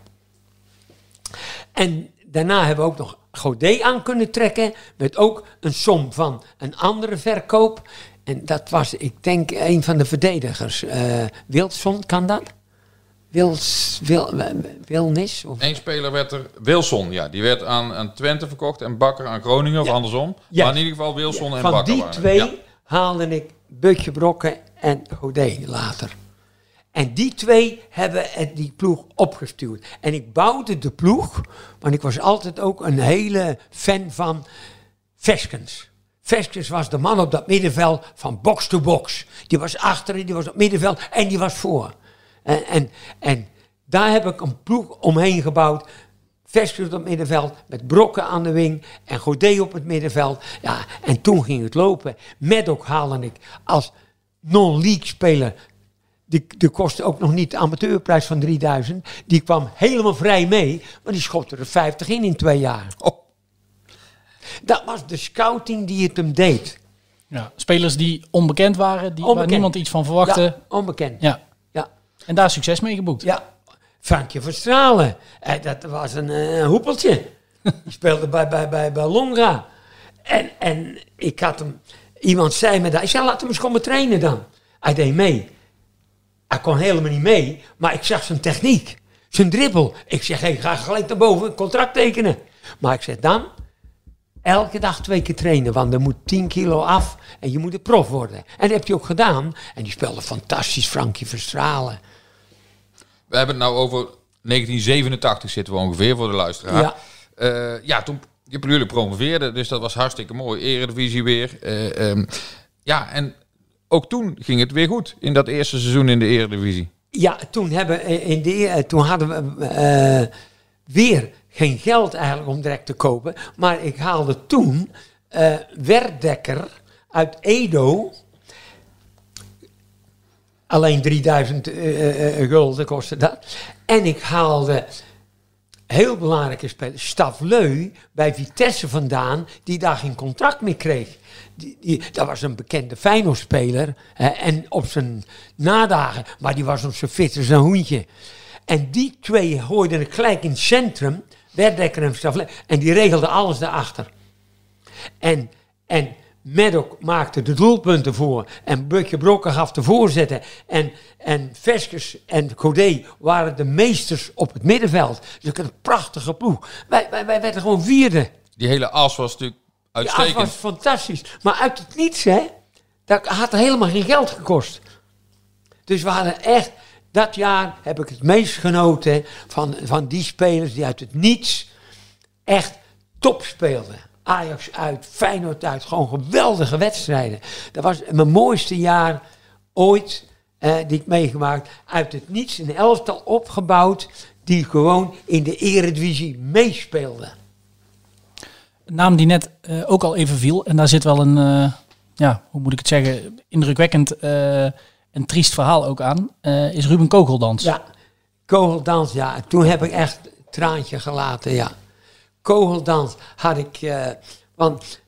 Speaker 5: En daarna hebben we ook nog Godet aan kunnen trekken. Met ook een som van een andere verkoop. En dat was, ik denk, een van de verdedigers. eh Wilson, kan dat? Wils, Wil, Wilnis? Of?
Speaker 4: Eén speler werd er, Wilson, ja, die werd aan, aan Twente verkocht en Bakker aan Groningen, of
Speaker 5: Ja.
Speaker 4: andersom.
Speaker 5: Ja.
Speaker 4: Maar in ieder geval Wilson en
Speaker 5: Van
Speaker 4: Bakker
Speaker 5: die
Speaker 4: waren er.
Speaker 5: twee haalde ik Butje Brokken en Godet later. En die twee hebben die ploeg opgestuurd. En ik bouwde de ploeg, want ik was altijd ook een hele fan van Veskens. Veskens was de man op dat middenveld van box to box. Die was achter, die was op middenveld en die was voor. En, en, en daar heb ik een ploeg omheen gebouwd. Veskens op het middenveld, met Brokken aan de wing en Godet op het middenveld. Ja, en toen ging het lopen. Medok haalde ik als non-league speler. Die, die kostte ook nog niet de amateurprijs van 3000. Die kwam helemaal vrij mee, maar die schotte er 50 in in twee jaar.
Speaker 4: Oh.
Speaker 5: Dat was de scouting die het hem deed.
Speaker 3: Ja, spelers die onbekend waren, die, waar
Speaker 5: Onbekend.
Speaker 3: niemand iets van verwachtte.
Speaker 5: Ja,
Speaker 3: Ja.
Speaker 5: onbekend. Ja.
Speaker 3: En daar succes mee geboekt.
Speaker 5: Ja, Frankje van Stralen. Eh, dat was een eh, hoepeltje. Die speelde bij, bij, bij, bij Longa. En, en ik had hem... Iemand zei me dat. Ik zei, laat hem eens komen trainen dan. Hij deed mee. Hij kon helemaal niet mee. Maar ik zag zijn techniek. Zijn dribbel. Ik zeg, hey, ga gelijk naar boven. Contract tekenen. Maar ik zeg, dan... Elke dag twee keer trainen, want er moet 10 kilo af en je moet een prof worden. En dat heb hij ook gedaan. En die speelde fantastisch, Frankje Verstralen.
Speaker 4: We hebben het nou over 1987 zitten we ongeveer voor de luisteraar.
Speaker 5: Ja.
Speaker 4: Ja, ja toen je jullie promoveerden, dus dat was hartstikke mooi. Eredivisie weer. Eh, ehm, ja, en ook toen ging het weer goed in dat eerste seizoen in de Eredivisie.
Speaker 5: Ja, toen, hebben, eh, in eh, toen hadden we eh, weer geen geld eigenlijk om direct te kopen. Maar ik haalde toen eh Werdekker uit Edo. Alleen 3000 eh, eh, gulden kostte dat. En ik haalde heel belangrijke speler, Stavleu, bij Vitesse vandaan, die daar geen contract meer kreeg. Die, die, dat was een bekende Feyenoord-speler. en op zijn nadagen, maar die was op zijn fit als een hoentje. En die twee hoorden gelijk in het centrum, Werdekker en Stavleu, en die regelden alles daarachter. En, en Maddock maakte de doelpunten voor. En Butje Brokken gaf de voorzetten. En, en Veskes en Godet waren de meesters op het middenveld. Dus een prachtige ploeg. Wij, wij, wij werden gewoon vierde.
Speaker 4: Die hele as was natuurlijk
Speaker 5: Ja, het
Speaker 4: uitstekend.
Speaker 5: was fantastisch. Maar uit het niets, hè. Dat had helemaal geen geld gekost. Dus we hadden echt... Dat jaar heb ik het meest genoten van, van die spelers die uit het niets echt top speelden. Ajax uit, Feyenoord uit, gewoon geweldige wedstrijden. Dat was mijn mooiste jaar ooit eh, die ik meegemaakt. Uit het niets een elftal opgebouwd die gewoon in de eredivisie meespeelde.
Speaker 3: Een naam die net eh, ook al even viel. En daar zit wel een, eh, ja, hoe moet ik het zeggen, indrukwekkend eh, en triest verhaal ook aan. is Ruben Kogeldans.
Speaker 5: Ja, kogeldans, ja. Toen heb ik echt traantje gelaten, ja. Kogeldans had ik, eh, want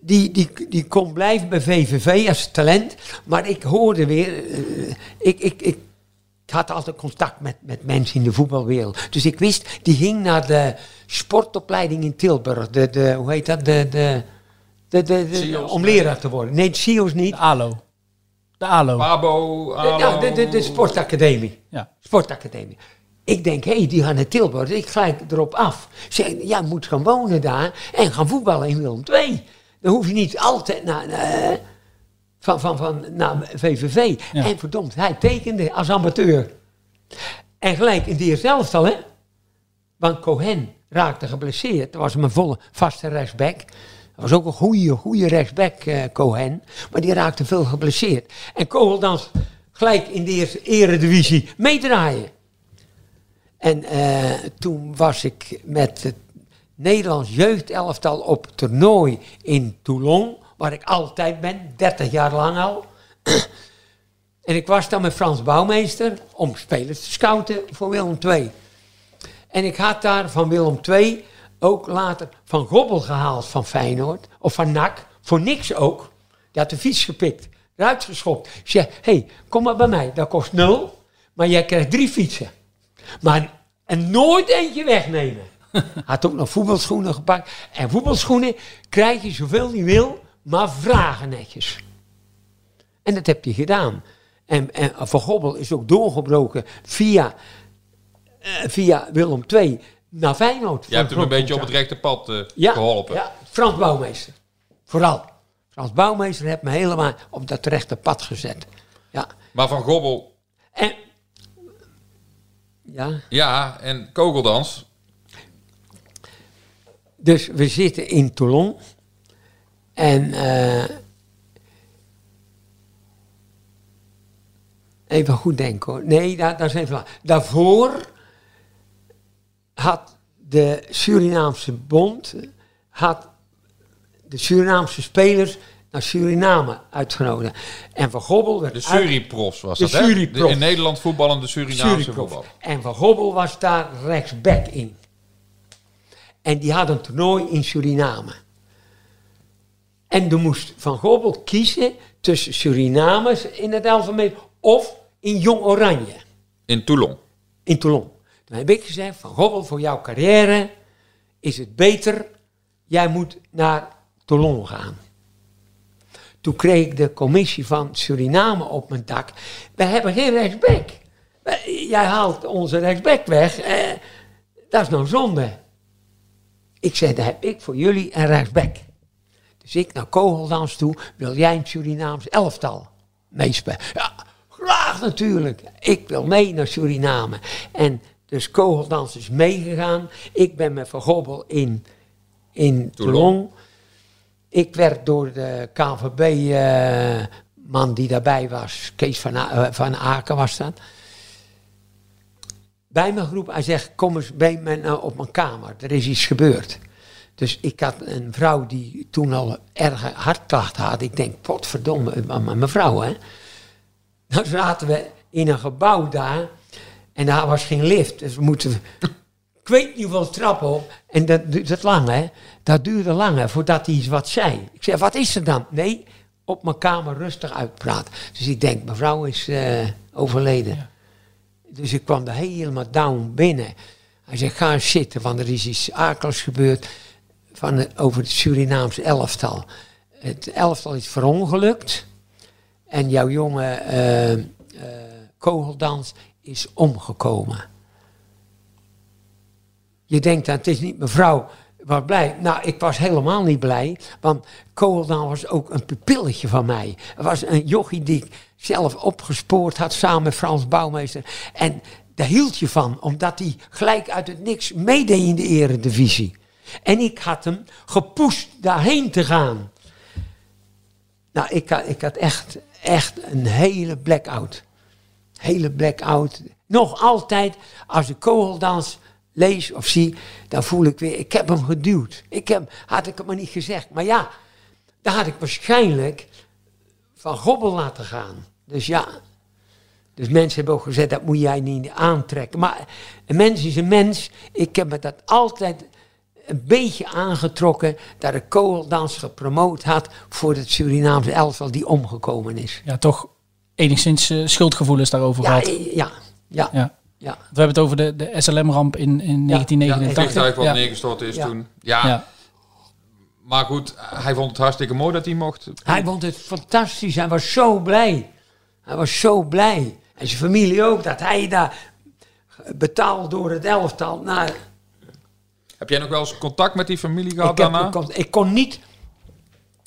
Speaker 5: die, die, die kon blijven bij VVV als talent, maar ik hoorde weer, eh, ik, ik, ik, ik had altijd contact met, met mensen in de voetbalwereld. Dus ik wist, die ging naar de sportopleiding in Tilburg. De, de, hoe heet dat? De, de, de, de, de-
Speaker 4: SIOS,
Speaker 5: om leraar te worden. Nee, de SIOS niet.
Speaker 3: De ALO. De ALO.
Speaker 4: Pabo,
Speaker 5: De, ja, de, de, de sportacademie.
Speaker 3: Ja.
Speaker 5: Sportacademie. Ik denk, hé, hey, die gaan naar Tilburg. Ik gelijk erop af. Zeg, ja, moet gaan wonen daar en gaan voetballen in Willem II. Dan hoef je niet altijd naar, eh, van, van, van, naar VVV.
Speaker 3: Ja.
Speaker 5: En verdomd, hij tekende als amateur. En gelijk in die eerste al, hè. Want Cohen raakte geblesseerd. Dat was mijn volle vaste rechtsback. was ook een goede, goede rechtsback, eh, Cohen. Maar die raakte veel geblesseerd. En Kogeldans gelijk in de eerste eredivisie meedraaien. En eh, toen was ik met het Nederlands jeugdelftal op toernooi in Toulon. Waar ik altijd ben, 30 jaar lang al. en ik was dan met Frans Bouwmeester om spelers te scouten voor Willem II. En ik had daar van Willem II ook later Van Gobbel gehaald van Feyenoord. Of van NAC. Voor niks ook. Die had de fiets gepikt. Eruit geschopt. Ik hé, hey, kom maar bij mij. Dat kost nul. Maar jij krijgt drie fietsen. Maar en nooit eentje wegnemen. Had ook nog voetbalschoenen gepakt. En voetbalschoenen krijg je zoveel je wil. Maar vragen netjes. En dat heb je gedaan. En, en Van Gobbel is ook doorgebroken via, eh, via Willem II naar Feyenoord.
Speaker 4: Je hebt hem een beetje op het rechte pad eh, geholpen.
Speaker 5: Ja, Frans Bouwmeester. Vooral. Frans Bouwmeester heeft me helemaal op dat rechte pad gezet. Ja.
Speaker 4: Maar Van Gobbel...
Speaker 5: En... Ja.
Speaker 4: Ja, en kogeldans.
Speaker 5: Dus we zitten in Toulon. En... eh, even goed denken hoor. Nee, dat, dat is even lang. Daarvoor had de Surinaamse bond had de Surinaamse spelers naar Suriname uitgenodigd. En Van Gobbel werd
Speaker 4: De Suriprofs was
Speaker 5: De
Speaker 4: dat, hè? De in Nederland voetballende Surinaamse voetbal.
Speaker 5: En Van Gobbel was daar rechtsback in. En die had een toernooi in Suriname. En dan moest Van Gobbel kiezen tussen Surinamers in het alfabet of in Jong Oranje
Speaker 4: In Toulon.
Speaker 5: in Toulon. Toen heb ik gezegd, Van Gobbel, voor jouw carrière is het beter, jij moet naar Toulon gaan. Toen kreeg ik de commissie van Suriname op mijn dak. We hebben geen rechtsback. Jij haalt onze rechtsback weg. Eh, dat is nou zonde. Ik zei, dan heb ik voor jullie een rechtsback. Dus ik naar Kogeldans toe, wil jij een Surinaams elftal meespelen? Ja, graag natuurlijk. Ik wil mee naar Suriname. En dus Kogeldans is meegegaan. Ik ben met Van Gobbel in, in Toulon. Ik werd door de KVB-man die daarbij was, Kees van, eh, van Aken was dat, bij mijn groep. Hij zegt, kom eens bij me nou op mijn kamer, er is iets gebeurd. Dus ik had een vrouw die toen al erge hartklachten had. Ik denk, potverdomme, eh, mijn vrouw hè. Dan zaten we in een gebouw daar en daar was geen lift. Dus we moeten, ik weet niet hoeveel trappen op. En dat duurde lang hè. Dat duurde lang hè, voordat hij iets wat zei. Ik zei, wat is er dan? Nee, op mijn kamer rustig uitpraten. Dus ik denk, mevrouw is eh, overleden. Dus ik kwam er helemaal down binnen. Hij zegt, ga zitten, want er is iets akeligs gebeurd van over het Surinaamse elftal. Het elftal is verongelukt en jouw jonge eh, eh, kogeldans is omgekomen. Je denkt, dat het is niet mevrouw, was blij. Nou, ik was helemaal niet blij, want Kogeldaan was ook een pupilletje van mij. Er was een jochie die ik zelf opgespoord had samen met Frans Bouwmeester. En daar hield je van, omdat hij gelijk uit het niks meedeed in de eredivisie. En ik had hem gepoest daarheen te gaan. Nou, ik had, ik had echt, echt een hele blackout. Hele blackout. Nog altijd, als ik kogeldans lees of zie, dan voel ik weer, ik heb hem geduwd. Ik heb, had ik het maar niet gezegd. Maar ja, daar had ik waarschijnlijk van Gobbel laten gaan. Dus ja, dus mensen hebben ook gezegd, dat moet jij niet aantrekken. Maar een mens is een mens. Ik heb me dat altijd een beetje aangetrokken dat ik kogeldans gepromoot had voor het Surinaamse elftal die omgekomen is.
Speaker 3: Ja, toch enigszins eh, schuldgevoelens daarover
Speaker 5: Ja,
Speaker 3: gehad.
Speaker 5: eh, ja, ja,
Speaker 3: Ja.
Speaker 5: Ja.
Speaker 3: We hebben het over de, de SLM-ramp in, in
Speaker 4: Ja, het
Speaker 3: 1989.
Speaker 4: vliegtuig wat
Speaker 3: Ja.
Speaker 4: neergestort is
Speaker 5: Ja.
Speaker 4: toen. Ja,
Speaker 3: Ja.
Speaker 4: maar goed, hij vond het hartstikke mooi dat hij mocht.
Speaker 5: Hij vond het fantastisch. Hij was zo blij. Hij was zo blij. En zijn familie ook, dat hij daar betaald door het elftal naar...
Speaker 4: Heb jij nog wel eens contact met die familie gehad
Speaker 5: Ik, heb,
Speaker 4: daarna?
Speaker 5: ik, kon, ik kon niet...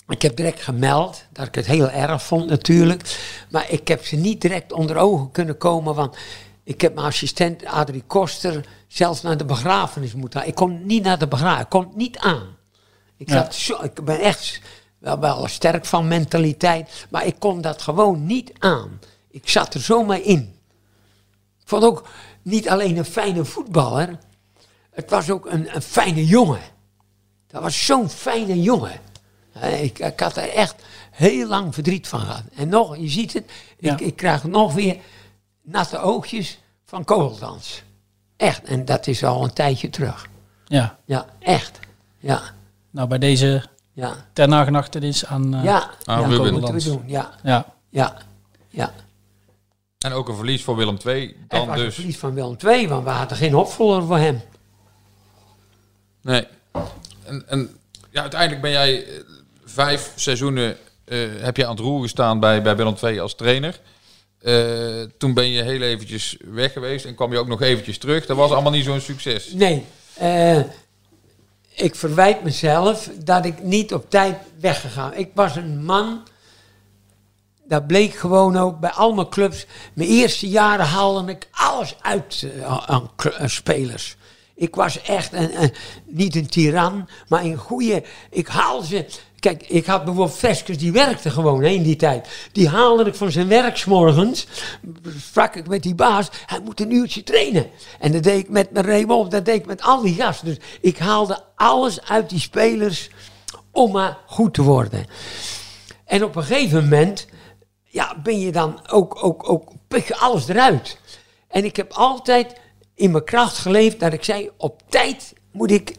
Speaker 5: Ik heb direct gemeld dat ik het heel erg vond natuurlijk. Maar ik heb ze niet direct onder ogen kunnen komen. Want ik heb mijn assistent Adrie Koster zelfs naar de begrafenis moeten halen. Ik kon niet naar de begrafenis. Ik kon niet aan. Ik,
Speaker 3: Ja.
Speaker 5: zat zo, ik ben echt wel, wel sterk van mentaliteit, maar ik kon dat gewoon niet aan. Ik zat er zomaar in. Ik vond ook niet alleen een fijne voetballer, het was ook een, een fijne jongen. Dat was zo'n fijne jongen. Eh, Ik, ik had er echt heel lang verdriet van gehad. En nog, je ziet het,
Speaker 3: Ja.
Speaker 5: ik, ik krijg nog weer natte oogjes van kogeldans. Echt, en dat is al een tijdje terug.
Speaker 3: Ja.
Speaker 5: Ja, echt. Ja,
Speaker 3: Nou, bij deze
Speaker 5: ja,
Speaker 3: ter nagedachtenis aan... eh,
Speaker 5: ja.
Speaker 4: Aan
Speaker 5: ja,
Speaker 4: Ruben.
Speaker 5: moeten we doen. Ja,
Speaker 3: ja.
Speaker 5: ja, ja.
Speaker 4: En ook een verlies voor Willem II. Dan
Speaker 5: was een
Speaker 4: dus.
Speaker 5: verlies van Willem II, want we hadden geen opvolger voor hem.
Speaker 4: Nee. En, en ja, uiteindelijk ben jij eh, vijf seizoenen eh, heb je aan het roer gestaan bij, bij Willem II als trainer. Eh, toen ben je heel eventjes weg geweest en kwam je ook nog eventjes terug. Dat was allemaal niet zo'n succes.
Speaker 5: Nee, eh, ik verwijt mezelf dat ik niet op tijd weggegaan. Ik was een man, dat bleek gewoon ook bij al mijn clubs. Mijn eerste jaren haalde ik alles uit eh, aan spelers. Ik was echt een, niet een tiran, maar een goede. Ik haalde ze. Kijk, ik had bijvoorbeeld Veskes, die werkte gewoon hè, in die tijd. Die haalde ik van zijn werk 's morgens. Sprak ik met die baas, hij moet een uurtje trainen. En dat deed ik met mijn Raymond, dat deed ik met al die gasten. Dus ik haalde alles uit die spelers om maar goed te worden. En op een gegeven moment ja, ben je dan ook, ook, ook, pik je alles eruit. En ik heb altijd in mijn kracht geleefd dat ik zei, op tijd moet ik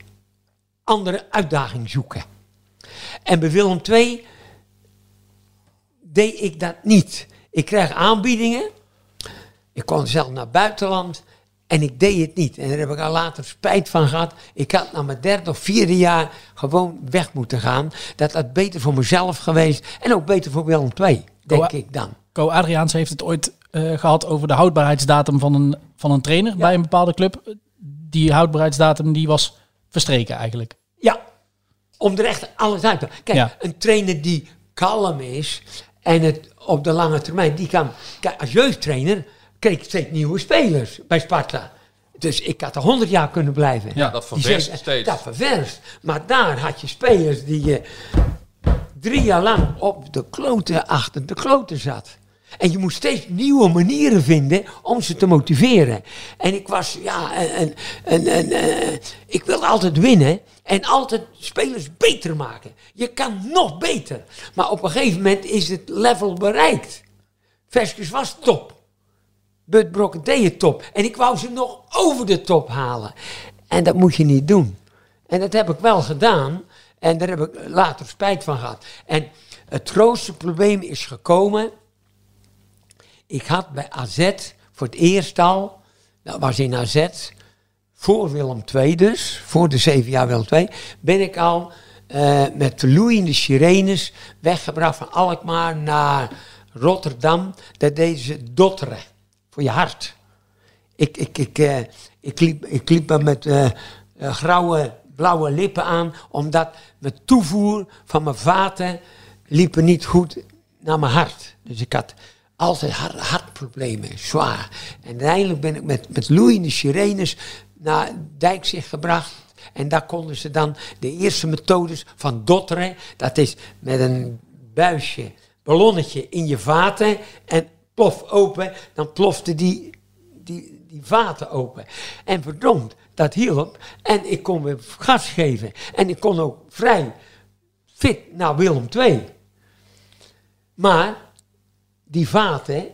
Speaker 5: andere uitdaging zoeken. En bij Willem II deed ik dat niet. Ik kreeg aanbiedingen, ik kon zelf naar het buitenland en ik deed het niet. En daar heb ik al later spijt van gehad. Ik had na mijn derde of vierde jaar gewoon weg moeten gaan. Dat had beter voor mezelf geweest en ook beter voor Willem II, denk ik dan.
Speaker 3: Co Adriaans heeft het ooit eh, gehad over de houdbaarheidsdatum van een, van een trainer bij een bepaalde club. Die houdbaarheidsdatum die was verstreken eigenlijk.
Speaker 5: Ja, om er echt alles uit te Kijk,
Speaker 3: Ja.
Speaker 5: een trainer die kalm is en het op de lange termijn, die kan... Kijk, als jeugdtrainer kreeg ik steeds nieuwe spelers bij Sparta. Dus ik had er honderd jaar kunnen blijven.
Speaker 4: Ja, dat ververst steeds.
Speaker 5: Dat ververst. Maar daar had je spelers die je drie jaar lang op de kloten achter de kloten zat. En je moest steeds nieuwe manieren vinden om ze te motiveren. En ik was, ja, en, en, en, eh, ik wilde altijd winnen en altijd spelers beter maken. Je kan nog beter. Maar op een gegeven moment is het level bereikt. Veskes was top. Bud Brokken deed het top. En ik wou ze nog over de top halen. En dat moet je niet doen. En dat heb ik wel gedaan. En daar heb ik later spijt van gehad. En het grootste probleem is gekomen. Ik had bij AZ voor het eerst al, dat was in AZ, voor Willem II dus, voor de zeven jaar Willem II, ben ik al eh, met de loeiende sirenes weggebracht van Alkmaar naar Rotterdam. Dat deden ze dotteren, voor je hart. Ik, ik, ik, eh, ik, liep, ik liep er met eh, grauwe, blauwe lippen aan, omdat mijn toevoer van mijn vaten liepen niet goed naar mijn hart. Dus ik had altijd hart, hartproblemen, zwaar. En uiteindelijk ben ik met, met loeiende sirenes naar Dijkzicht gebracht. En daar konden ze dan de eerste methodes van dotteren. Dat is met een buisje, ballonnetje in je vaten en plof open. Dan plofte die, die, die vaten open. En verdomd, dat hielp. En ik kon weer gas geven. En ik kon ook vrij fit naar Willem II. Maar die vaten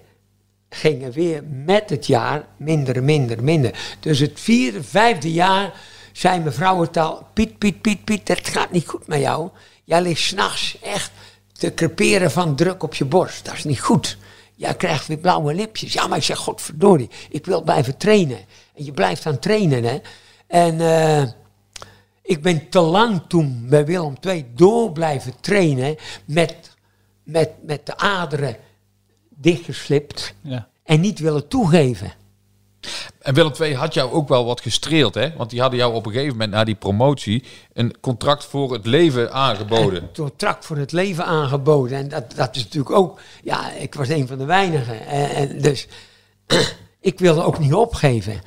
Speaker 5: gingen weer met het jaar minder, minder, minder. Dus het vierde, vijfde jaar zei mevrouw het al... Piet, Piet, Piet, Piet, dat gaat niet goed met jou. Jij ligt s'nachts echt te creperen van druk op je borst. Dat is niet goed. Jij krijgt weer blauwe lipjes. Ja, maar ik zeg, godverdorie, ik wil blijven trainen. En je blijft aan trainen, hè. En eh, ik ben te lang toen bij Willem II door blijven trainen... met, met, met de aderen dichtgeslipt
Speaker 3: Ja.
Speaker 5: en niet willen toegeven.
Speaker 4: En Willem II had jou ook wel wat gestreeld, hè? Want die hadden jou op een gegeven moment na die promotie een contract voor het leven aangeboden.
Speaker 5: contract voor het leven aangeboden. En dat, dat is natuurlijk ook, ja, ik was een van de weinigen. En, en dus ik wilde ook niet opgeven.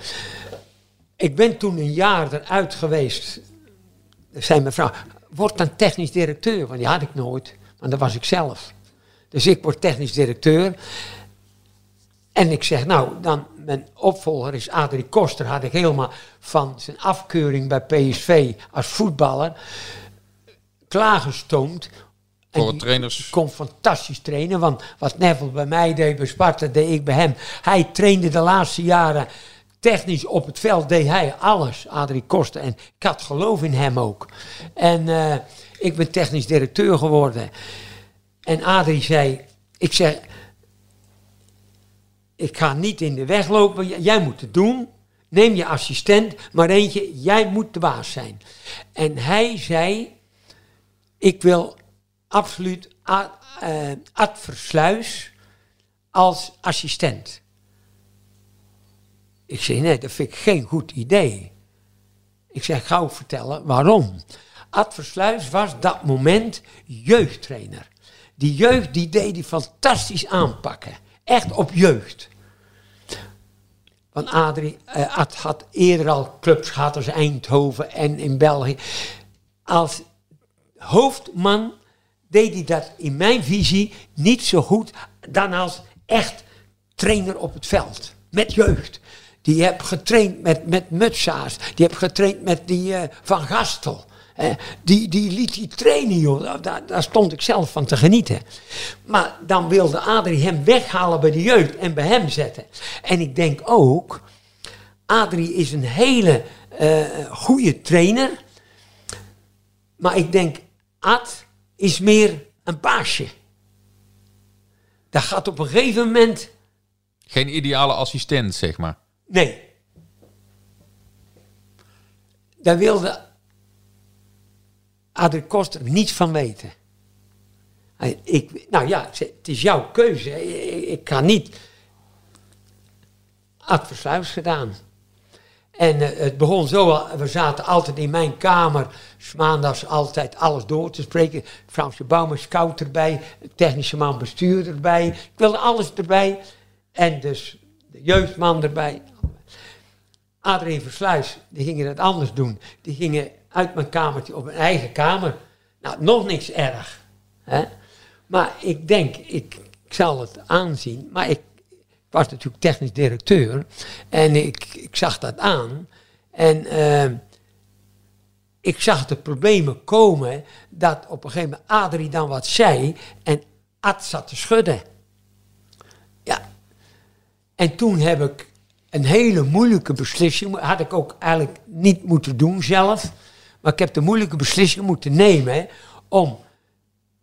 Speaker 5: Ik ben toen een jaar eruit geweest. Er zei mevrouw, word dan technisch directeur. Want die had ik nooit, want dat was ik zelf. Dus ik word technisch directeur. En ik zeg, nou, dan mijn opvolger is Adrie Koster. Had ik helemaal van zijn afkeuring bij PSV als voetballer klaargestoomd.
Speaker 4: Voor trainers.
Speaker 5: kon fantastisch trainen. Want wat Neville bij mij deed bij Sparta, deed ik bij hem. Hij trainde de laatste jaren technisch op het veld, deed hij alles, Adrie Koster. En ik had geloof in hem ook. En eh, ik ben technisch directeur geworden. En Adrie zei, ik zeg, ik ga niet in de weg lopen, jij moet het doen. Neem je assistent, maar eentje, jij moet de baas zijn. En hij zei, ik wil absoluut eh, Ad Versluis als assistent. Ik zei, nee, dat vind ik geen goed idee. Ik zeg, ga ook vertellen waarom. Ad Versluis was dat moment jeugdtrainer. Die jeugd die deed die fantastisch aanpakken. Echt op jeugd. Want Adrie eh, Ad had eerder al clubs gehad als Eindhoven en in België. Als hoofdman deed hij dat in mijn visie niet zo goed dan als echt trainer op het veld. Met jeugd. Die heb getraind met, met Mutsaars. Die heb getraind met die eh, Van Gastel. Hè. die, die liet die trainen, joh. Daar- stond ik zelf van te genieten. Maar dan wilde Adrie hem weghalen bij de jeugd en bij hem zetten. En ik denk ook, Adrie is een hele eh goede trainer. Maar ik denk, Ad is meer een baasje. Dat gaat op een gegeven moment.
Speaker 4: Geen ideale assistent, zeg maar.
Speaker 5: Nee. Daar wilde Adrie Koster niets van weten. Ik, nou ja, het is jouw keuze. Ik, kan niet. Ad Versluis gedaan. En eh, het begon zo, we zaten altijd in mijn kamer, maandags altijd alles door te spreken. Fransje Bouwman, scout erbij, technische man bestuur erbij. Ik wilde alles erbij. En dus de jeugdman erbij. Adrien Versluis, die gingen het anders doen. Die gingen uit mijn kamertje op een eigen kamer. Nou, nog niks erg. Hè? Maar ik denk, ik, ik zal het aanzien. Maar ik, ik was natuurlijk technisch directeur. En ik, ik zag dat aan. En eh, ik zag de problemen komen dat op een gegeven moment Adrie dan wat zei. En Ad zat te schudden. Ja. En toen heb ik een hele moeilijke beslissing. Had ik ook eigenlijk niet moeten doen zelf. Maar ik heb de moeilijke beslissing moeten nemen. Om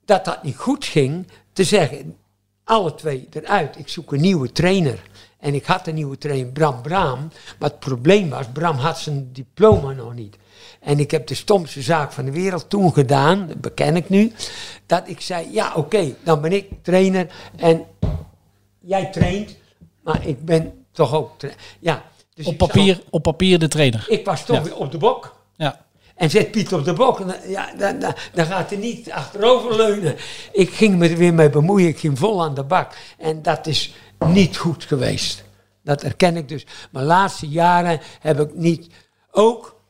Speaker 5: dat dat niet goed ging. Te zeggen, alle twee eruit. Ik zoek een nieuwe trainer. En ik had een nieuwe trainer, Bram Braam. Maar het probleem was, Bram had zijn diploma nog niet. En ik heb de stomste zaak van de wereld toen gedaan, dat beken ik nu. Dat ik zei, ja oké, dan ben ik trainer. En jij traint, maar ik ben toch ook trainer. Ja, dus
Speaker 3: Op papier, op papier de trainer.
Speaker 5: ik was toch
Speaker 3: Ja.
Speaker 5: weer op de bok.
Speaker 3: Ja.
Speaker 5: En zet Piet op de bok. en Ja, dan, gaat hij niet achterover leunen. Ik ging me er weer mee bemoeien. Ik ging vol aan de bak. En dat is niet goed geweest. Dat erken ik dus. Mijn laatste jaren heb ik niet... Ook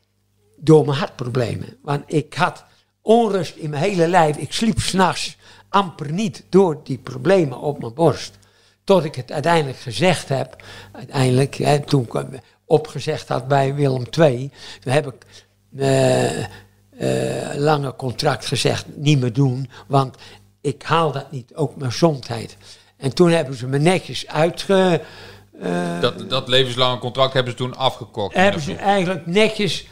Speaker 5: door mijn hartproblemen. Want ik had onrust in mijn hele lijf. Ik sliep s'nachts amper niet door die problemen op mijn borst. Tot ik het uiteindelijk gezegd heb. Uiteindelijk, hè, toen ik opgezegd had bij Willem II. Toen heb ik lange contract gezegd, niet meer doen. Want ik haal dat niet, ook mijn gezondheid. En toen hebben ze me netjes uitge... eh,
Speaker 4: Dat, dat levenslange contract hebben ze toen afgekocht.
Speaker 5: hebben ze eigenlijk netjes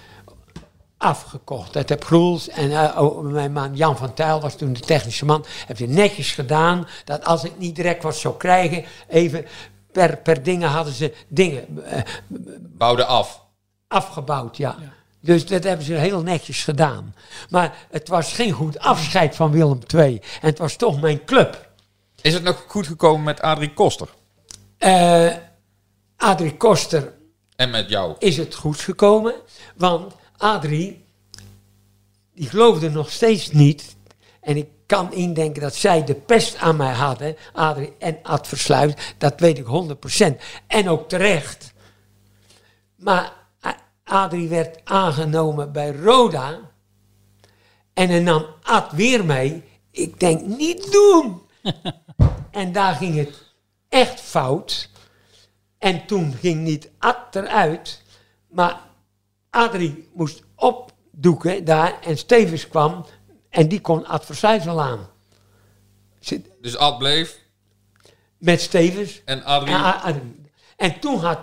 Speaker 5: afgekocht. Dat heb Groels en eh, oh, mijn man Jan van Tuyl was toen de technische man. Heb je netjes gedaan dat als ik niet direct wat zou krijgen, even per, per dingen hadden ze dingen eh,
Speaker 4: Bouwde af.
Speaker 5: afgebouwd, ja. Dus dat hebben ze heel netjes gedaan. Maar het was geen goed afscheid van Willem II. En het was toch mijn club.
Speaker 4: Is het nog goed gekomen met Adrie Koster?
Speaker 5: Eh Adrie Koster
Speaker 4: En met jou?
Speaker 5: is het goed gekomen. Want Adrie, die geloofde nog steeds niet. En ik kan indenken dat zij de pest aan mij hadden. Adrie en Ad Versluis, dat weet ik 100%. En ook terecht. Maar Adrie werd aangenomen bij Roda. En hij nam Ad weer mee. Ik denk, niet doen. en daar ging het echt fout. En toen ging niet Ad eruit, maar Adrie moest opdoeken daar en Stevens kwam en die kon Ad aan. Zit-
Speaker 4: Dus Ad bleef
Speaker 5: Met Stevens.
Speaker 4: en Adrie...
Speaker 5: En, Adrie. en toen had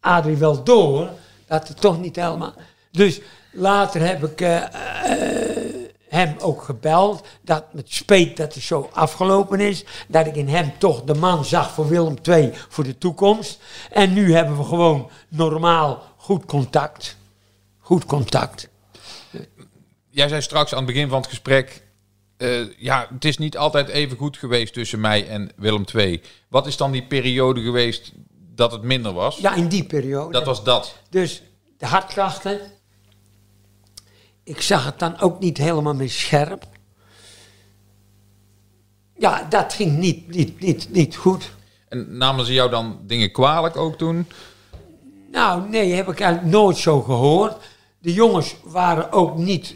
Speaker 5: Adrie wel door dat het toch niet helemaal. Dus later heb ik eh, eh, hem ook gebeld. Dat met speet dat het zo afgelopen is. Dat ik in hem toch de man zag voor Willem II voor de toekomst. En nu hebben we gewoon normaal goed contact. Goed contact.
Speaker 4: Jij zei straks aan het begin van het gesprek... eh, ja, het is niet altijd even goed geweest tussen mij en Willem II. Wat is dan die periode geweest dat het minder was?
Speaker 5: Ja, in die periode.
Speaker 4: Dat was dat.
Speaker 5: Dus de hartklachten. Ik zag het dan ook niet helemaal meer scherp. Ja, dat ging niet, niet, niet, niet goed.
Speaker 4: En namen ze jou dan dingen kwalijk ook toen?
Speaker 5: Nou, nee, heb ik eigenlijk nooit zo gehoord. De jongens waren ook niet,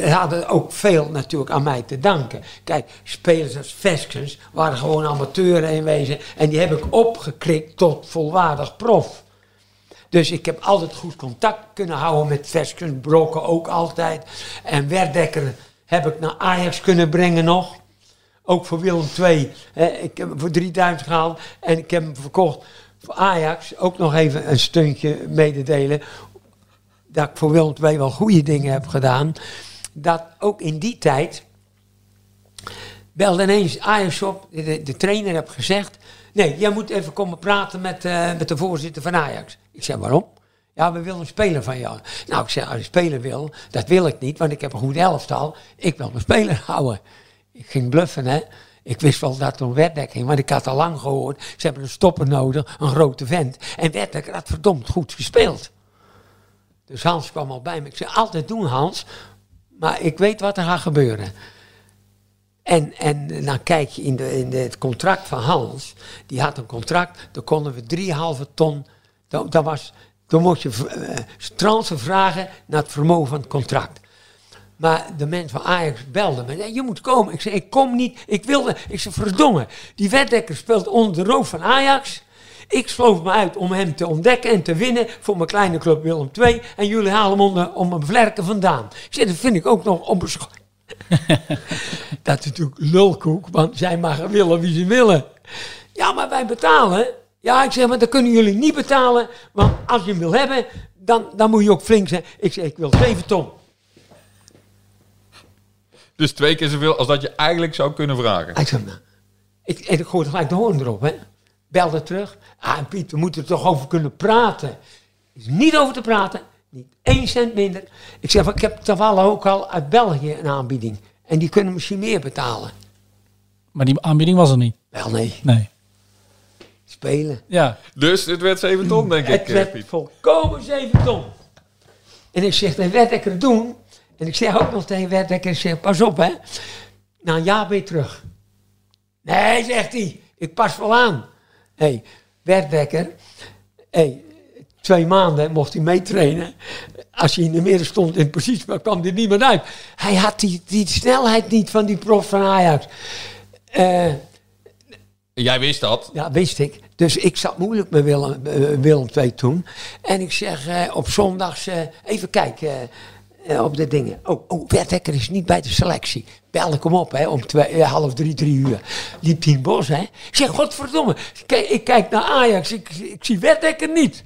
Speaker 5: hadden ook veel natuurlijk aan mij te danken. Kijk, spelers als Veskens waren gewoon amateuren in wezen. En die heb ik opgekrikt tot volwaardig prof. Dus ik heb altijd goed contact kunnen houden met Veskens, Brokken ook altijd. En Werdekker heb ik naar Ajax kunnen brengen nog. Ook voor Willem II. Ik heb hem voor 3000 gehaald en ik heb hem verkocht voor Ajax. Ook nog even een steuntje mededelen. Dat ik voor Willem wel goede dingen heb gedaan. Dat ook in die tijd belde ineens Ajax op. De, trainer heb gezegd. Nee, jij moet even komen praten met, eh, met de voorzitter van Ajax. Ik zei, waarom? Ja, we willen een speler van jou. Nou, ik zei, als je speler wil, dat wil ik niet, want ik heb een goed elftal. Ik wil mijn speler houden. Ik ging bluffen, hè. Ik wist wel dat er een Werdekker ging, want ik had al lang gehoord. Ze hebben een stopper nodig, een grote vent. En Werdekker had verdomd goed gespeeld. Dus Hans kwam al bij me. Ik zei, altijd doen Hans, maar ik weet wat er gaat gebeuren. En, en dan kijk je in, de, in het contract van Hans. Die had een contract, daar konden we 3,5 ton. Dat, was, dan moest je uh, vragen naar het vermogen van het contract. Maar de mensen van Ajax belden me. "Nee, Je moet komen. Ik zei, ik kom niet. Ik wilde. Ik zei, verdomme. Die Werdekker speelt onder de roof van Ajax. Ik sloof me uit om hem te ontdekken en te winnen voor mijn kleine club Willem II. En jullie halen hem onder, om mijn vlerken vandaan. Ik zei, dat vind ik ook nog onbeschoft. dat is natuurlijk lulkoek, want zij mogen willen wie ze willen. Ja, maar wij betalen. Ja, ik zeg, maar dat kunnen jullie niet betalen. Want als je hem wil hebben, dan, dan moet je ook flink zijn. Ik zeg, ik wil 7 ton.
Speaker 4: Dus twee keer zoveel als dat je eigenlijk zou kunnen vragen.
Speaker 5: Hij zei, nou, ik, en ik gooi gelijk de hoorn erop, hè. Belde terug. Ah, en Piet, we moeten er toch over kunnen praten. Er is niet over te praten. Niet één cent minder. Ik zeg, ik heb toevallig ook al uit België een aanbieding. En die kunnen misschien meer betalen.
Speaker 3: Maar die aanbieding was er niet.
Speaker 5: Wel, nee.
Speaker 3: Nee.
Speaker 5: Spelen.
Speaker 3: Ja.
Speaker 4: Dus het werd 7 ton, denk ik,
Speaker 5: Het
Speaker 4: eh,
Speaker 5: werd
Speaker 4: Piet.
Speaker 5: volkomen 7 ton. En ik zeg, dan werd ik er doen. En ik zeg ook nog tegen Werdekker, ik zeg, pas op hè. Na een jaar ben je terug. Nee, zegt hij, ik pas wel aan. Hé, hey, Werdekker, hey, twee maanden mocht hij meetrainen. Als hij in de midden stond in positie, maar kwam er niemand uit. Hij had die, die snelheid niet van die prof van Ajax. Eh,
Speaker 4: Jij wist dat.
Speaker 5: ja, wist ik. Dus ik zat moeilijk met Willem, eh, Willem II toen. En ik zeg eh, op zondags, even kijken op de dingen. Oh, oh is niet bij de selectie. Bel ik hem op, hè, om twee, eh, half drie, drie uur. Liep hij in bos, hè. Ik zeg, godverdomme. Kijk, ik kijk naar Ajax, ik, ik zie Werdekker niet.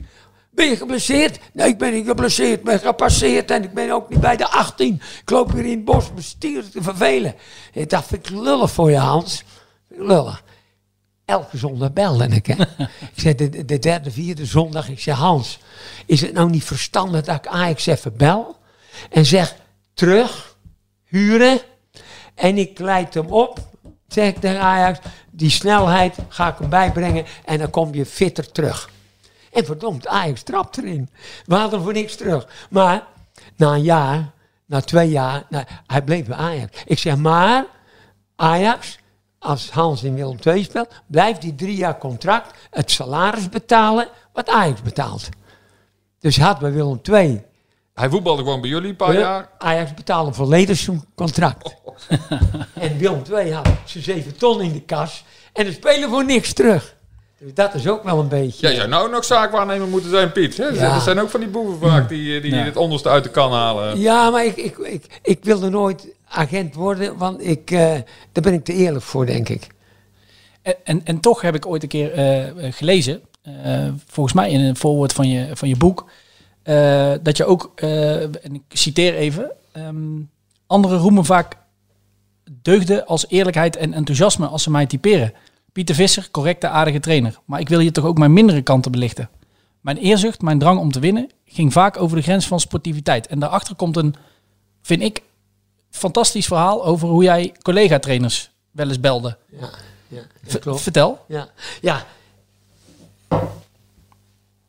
Speaker 5: Ben je geblesseerd? Nee, ik ben niet geblesseerd. Ik ben gepasseerd en ik ben ook niet bij de 18. Ik loop hier in het bos stier te vervelen. Ik dacht, vind ik lullig voor je, Hans. Lullig elke zondag belde ik. Hè. ik zei, de, de derde, vierde zondag, ik zei, Hans, is het nou niet verstandig dat ik Ajax even bel? En zeg, terug, huren, en ik leid hem op, zeg ik tegen Ajax, die snelheid ga ik hem bijbrengen en dan kom je fitter terug. En verdomd, Ajax trapt erin. We hadden voor niks terug. Maar na een jaar, na twee jaar, nou, hij bleef bij Ajax. Ik zeg, maar Ajax, als Hans in Willem II speelt, blijft die drie jaar contract het salaris betalen wat Ajax betaalt. Dus hij had bij Willem II
Speaker 4: Hij voetbalde gewoon bij jullie een paar jaar.
Speaker 5: Ajax betaalde volledig zijn contract. en Willem II had zijn 7 ton in de kas. En de spelen voor niks terug. Dus dat is ook wel een beetje...
Speaker 4: Jij zou nou nog zaakwaarnemer moeten zijn, Piet. Hè?
Speaker 5: Ja.
Speaker 4: Dat zijn ook van die boeven vaak die, die
Speaker 3: Ja.
Speaker 4: het onderste uit de kan halen.
Speaker 5: Ja, maar ik, ik, ik, ik wilde nooit agent worden, want ik, eh, daar ben ik te eerlijk voor, denk ik.
Speaker 3: En, en, en toch heb ik ooit een keer eh, eh, gelezen, eh, volgens mij in een voorwoord van je, van je boek, eh, dat je ook, eh, en ik citeer even, ehm, anderen roemen vaak deugden als eerlijkheid en enthousiasme als ze mij typeren. Pieter Visser, correcte, aardige trainer. Maar ik wil hier toch ook mijn mindere kanten belichten. Mijn eerzucht, mijn drang om te winnen, ging vaak over de grens van sportiviteit. En daarachter komt een, vind ik, fantastisch verhaal over hoe jij collega-trainers wel eens belde.
Speaker 5: Ja, ja.
Speaker 3: Vertel.
Speaker 5: Ja, ja.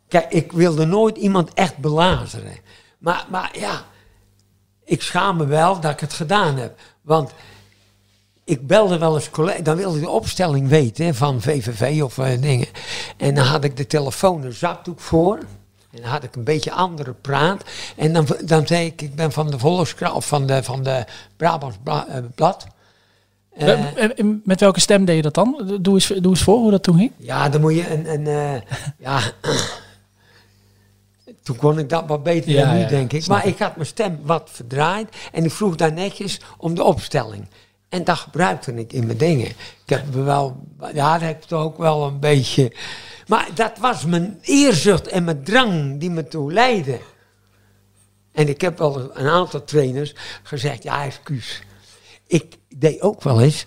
Speaker 5: Kijk, ik wilde nooit iemand echt belazeren. Maar, maar ja, ik schaam me wel dat ik het gedaan heb. Want ik belde wel eens collega, dan wilde ik de opstelling weten hè, van VVV of eh, dingen. En dan had ik de telefoon een zakdoek voor. En dan had ik een beetje andere praat. En dan, dan zei ik, ik ben van de Volkskrant of van de, van de Brabants eh, Blad. Eh,
Speaker 3: Met welke stem deed je dat dan? Doe eens, doe eens voor hoe dat toen ging.
Speaker 5: Ja, dan moet je een. een ja. Toen kon ik dat wat beter
Speaker 3: Ja,
Speaker 5: dan nu,
Speaker 3: ja,
Speaker 5: denk ik. Maar ik had mijn stem wat verdraaid. En ik vroeg daar netjes om de opstelling. En dat gebruikte ik in mijn dingen. Ik heb me wel. Ja, dat heb ik ook wel een beetje. Maar dat was mijn eerzucht en mijn drang die me toe leidde. En ik heb wel een aantal trainers gezegd: ja, excuus. Ik deed ook wel eens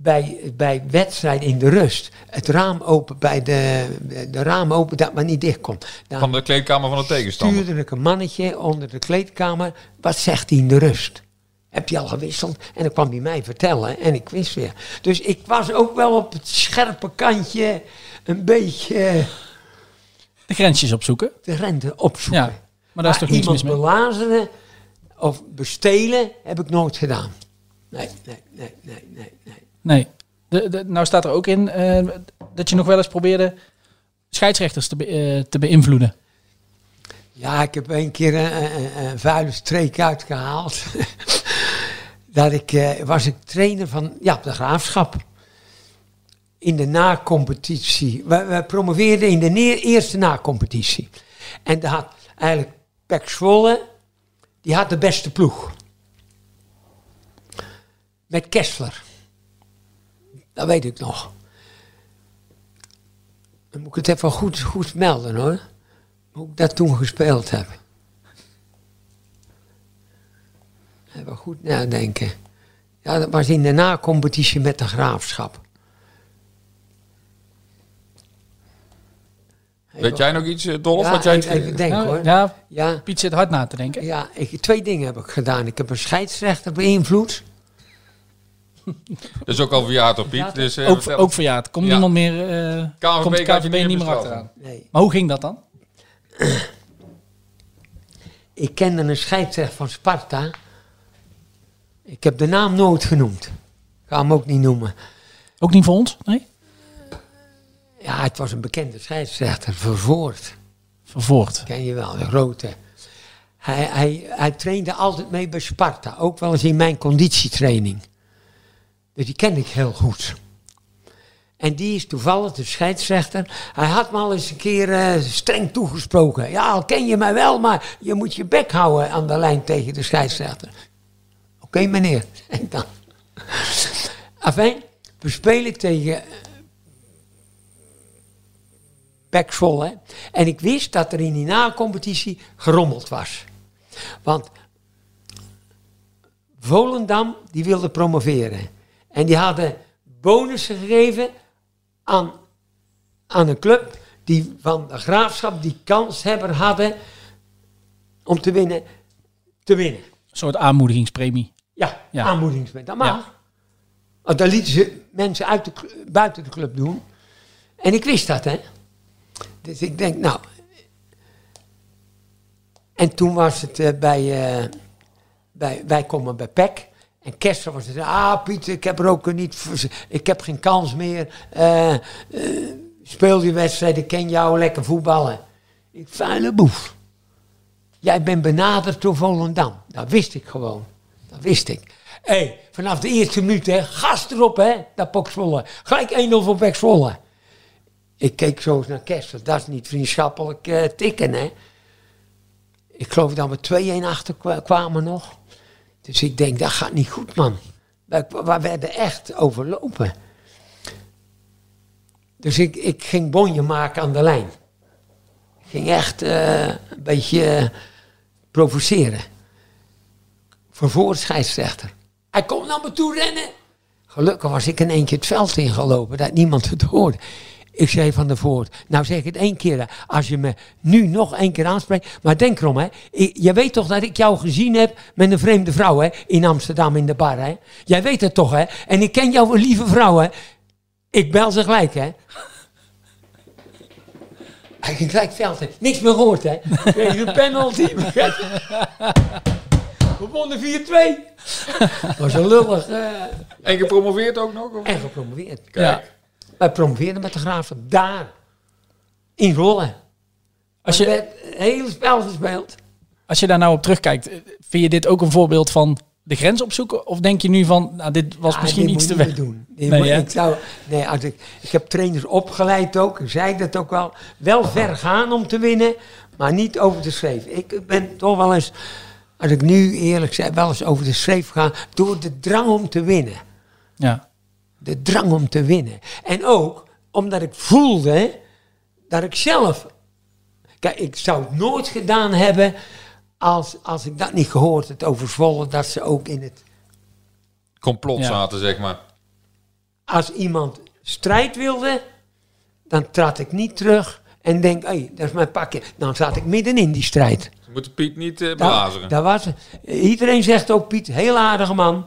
Speaker 5: bij, bij wedstrijden in de rust. Het raam open bij de, de raam open dat maar niet dicht kon. Dan
Speaker 4: Van de kleedkamer van de tegenstander.
Speaker 5: stuurde ik een mannetje onder de kleedkamer. Wat zegt hij in de rust? Heb je al gewisseld? En dan kwam hij mij vertellen en ik wist weer. Dus ik was ook wel op het scherpe kantje een beetje
Speaker 3: De grensjes opzoeken.
Speaker 5: de rente opzoeken.
Speaker 3: Ja, maar daar is toch niets
Speaker 5: iemand
Speaker 3: mis mee?
Speaker 5: belazeren of bestelen heb ik nooit gedaan. Nee, nee, nee, nee, nee, nee.
Speaker 3: Nee. De, nou staat er ook in eh, dat je nog wel eens probeerde scheidsrechters te, be- eh, te beïnvloeden.
Speaker 5: Ja, ik heb een keer een, een, vuile streek uitgehaald. dat ik, eh, was ik trainer van ja, de graafschap. In de na-competitie. We, we promoveerden in de neer, eerste na-competitie. En daar had eigenlijk Pek Zwolle, die had de beste ploeg. Met Kessler. Dat weet ik nog. Dan moet ik het even goed, goed melden hoor hoe ik dat toen gespeeld heb. Even goed nadenken. Ja, dat was in de na-competitie met de graafschap.
Speaker 4: Weet jij nog iets, eh, Dolf?
Speaker 5: Ja,
Speaker 4: wat jij
Speaker 5: even, even denken
Speaker 3: Nou,
Speaker 5: hoor.
Speaker 3: ja,
Speaker 5: Ja,
Speaker 3: Piet zit hard na te denken.
Speaker 5: ja ik, twee dingen heb ik gedaan. Ik heb een scheidsrechter beïnvloed.
Speaker 4: Dat is ook al verjaard door Piet. Dus, eh,
Speaker 3: ook,
Speaker 4: vertel.
Speaker 3: ook verjaard. Komt
Speaker 4: Ja.
Speaker 3: niemand meer, eh
Speaker 4: KNVB
Speaker 3: komt de
Speaker 4: gaat je
Speaker 3: KVB
Speaker 4: niet
Speaker 3: niet meer
Speaker 4: bestraffen.
Speaker 3: achteraan.
Speaker 5: Nee.
Speaker 3: Maar hoe ging dat dan?
Speaker 5: Ik kende een scheidsrechter van Sparta. Ik heb de naam nooit genoemd. Ik ga hem ook niet noemen.
Speaker 3: Ook niet voor ons? Nee?
Speaker 5: Ja, het was een bekende scheidsrechter, Vervoort.
Speaker 3: Vervoord.
Speaker 5: Ken je wel, de grote. Hij, hij, hij trainde altijd mee bij Sparta, ook wel eens in mijn conditietraining. Dus die ken ik heel goed. En die is toevallig de scheidsrechter. Hij had me al eens een keer eh, streng toegesproken. Ja, al ken je mij wel, maar je moet je bek houden aan de lijn tegen de scheidsrechter. Oké, meneer, zei ik dan. Afijn, we spelen tegen Pek Zwolle. En ik wist dat er in die na-competitie gerommeld was. Want Volendam, die wilde promoveren. En die hadden bonussen gegeven aan, aan een club die van de graafschap die kanshebber hadden om te winnen, te winnen.
Speaker 3: Een soort aanmoedigingspremie.
Speaker 5: Ja,
Speaker 3: Ja.
Speaker 5: aanmoedigingswet. Dat mag.
Speaker 3: Ja.
Speaker 5: Want dan lieten ze mensen uit de, buiten de club doen. En ik wist dat, hè. Dus ik denk, nou... En toen was het eh, bij, eh, bij... Wij komen bij PEC. En Kessler was het... Ah, Piet, ik heb er ook niet... Ik heb geen kans meer. Eh, eh, speel die wedstrijd, ik ken jou, lekker voetballen. Ik vuile boef. jij bent benaderd door Volendam. Dat wist ik gewoon. Dat wist ik. Hé, hey, vanaf de eerste minuut, hè, gas erop, hè, dat Pok Zwolle. Gelijk 1-0 voor Pek Zwolle. Ik keek zo eens naar Kessel. Dat is niet vriendschappelijk eh, tikken, hè. Ik geloof dat we 2-1 achter kwa- kwamen nog. Dus ik denk, dat gaat niet goed, man. We, we echt overlopen. Dus ik, ik ging bonje maken aan de lijn. Ik ging echt eh, een beetje eh, provoceren. De scheidsrechter. Hij komt naar me toe rennen. Gelukkig was ik in keer het veld ingelopen, dat niemand het hoorde. Ik zei van de voort, nou zeg ik het één keer, als je me nu nog één keer aanspreekt. Maar denk erom, hè. Je weet toch dat ik jou gezien heb met een vreemde vrouw, hè. In Amsterdam in de bar, hè. Jij weet het toch, hè. En ik ken jouw lieve vrouw, hè. Ik bel ze gelijk, hè. Hij ging gelijk veld in. Niks meer gehoord, hè. Kreeg een penalty. We wonnen 4-2. was een lullig. eh,
Speaker 4: En gepromoveerd ook nog? Of?
Speaker 5: en gepromoveerd.
Speaker 3: Ja.
Speaker 5: Wij promoveerden met de Graafschap daar. In Rollen.
Speaker 3: Als je,
Speaker 5: het hele spel gespeeld.
Speaker 3: als je daar nou op terugkijkt, eh, vind je dit ook een voorbeeld van de grens opzoeken? Of denk je nu van, nou, dit was misschien
Speaker 5: dit
Speaker 3: iets te weg?
Speaker 5: niet doen. Dit
Speaker 3: Nee,
Speaker 5: moet- ik, zou, nee, als ik, ik heb trainers opgeleid ook. Ik zei dat ook wel. Wel ver gaan om te winnen, maar niet over de schreef. Ik ben toch wel eens, als ik nu eerlijk zeg, wel eens over de schreef ga. Door de drang om te winnen.
Speaker 3: Ja.
Speaker 5: De drang om te winnen. En ook omdat ik voelde dat ik zelf. Kijk, ik zou het nooit gedaan hebben als, als ik dat niet gehoord had over Zwolle. Dat ze ook in het.
Speaker 4: Complot
Speaker 3: Ja.
Speaker 4: zaten, zeg maar.
Speaker 5: Als iemand strijd wilde, dan trad ik niet terug en denk, hé, hey, dat is mijn pakje. Dan zat ik midden in die strijd.
Speaker 4: Ze moeten Piet niet eh
Speaker 5: Dat,
Speaker 4: belazeren.
Speaker 5: dat was, iedereen zegt ook Piet, heel aardige man,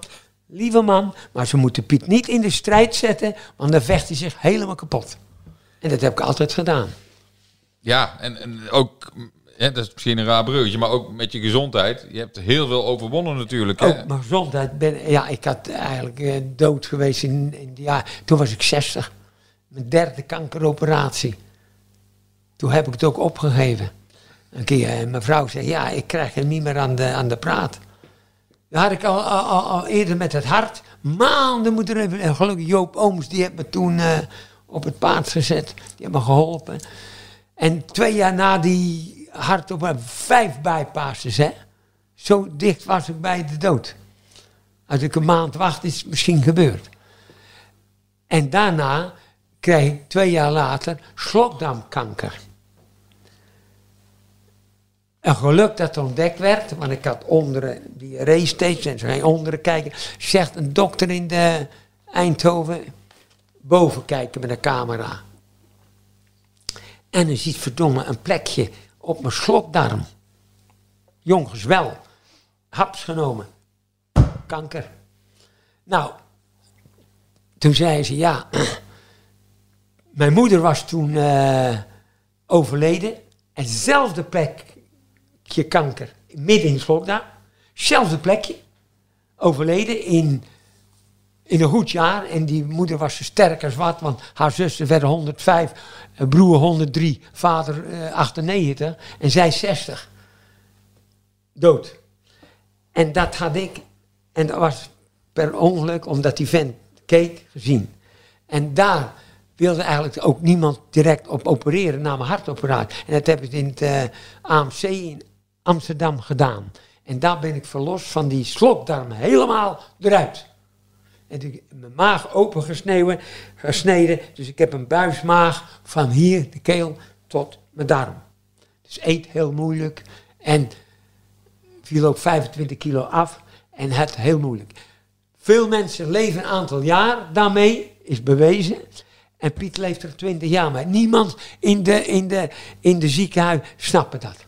Speaker 5: lieve man. Maar ze moeten Piet niet in de strijd zetten, want dan vecht hij zich helemaal kapot. En dat heb ik altijd gedaan.
Speaker 4: Ja, en, en ook, ja, dat is misschien een raar bruggetje, maar ook met je gezondheid. Je hebt heel veel overwonnen natuurlijk. Hè?
Speaker 5: Ook mijn gezondheid. Ben, ja, ik had eigenlijk eh, dood geweest in, in jaar. Toen was ik 60. Mijn derde kankeroperatie. Toen heb ik het ook opgegeven. Een keer, en mijn vrouw zei, ja, ik krijg je niet meer aan de, aan de praat. Dat had ik al, eerder met het hart. Maanden moeten even... En gelukkig Joop Ooms, die heeft me toen eh, op het paard gezet. Die heeft me geholpen. En twee jaar na die hartop... Vijf bijpasses, hè. Zo dicht was ik bij de dood. Als ik een maand wacht, is het misschien gebeurd. En daarna kreeg ik twee jaar later slokdarmkanker. Een geluk dat ontdekt werd, want ik had onderen diarree steeds en ze ging onderen kijken. Zegt een dokter in de Eindhoven, boven kijken met een camera. En dan ziet verdomme een plekje op mijn slokdarm. Jong gezwel. Haps genomen. Kanker. Nou, toen zei ze ja. Mijn moeder was toen eh, overleden. En hetzelfde plekje kanker. Midden in Slokdarm. Zelfde plekje. Overleden in, in een goed jaar. En die moeder was zo sterk als wat. Want haar zussen werden 105. eh, Broer 103. Vader eh, 98. En zij 60 dood. En dat had ik, en dat was per ongeluk, omdat die vent keek, gezien. En daar wilde eigenlijk ook niemand direct op opereren na mijn hartoperatie. En dat heb ik in het eh, AMC in Amsterdam gedaan. En daar ben ik verlost van die slokdarm helemaal eruit. En toen mijn maag open gesneden. Dus ik heb een buismaag van hier, de keel, tot mijn darm. Dus eet heel moeilijk. En viel ook 25 kilo af en het heel moeilijk. Veel mensen leven een aantal jaar daarmee, is bewezen. En Piet leeft er 20 jaar mee. Niemand in de, in de, in de ziekenhuis snapt dat.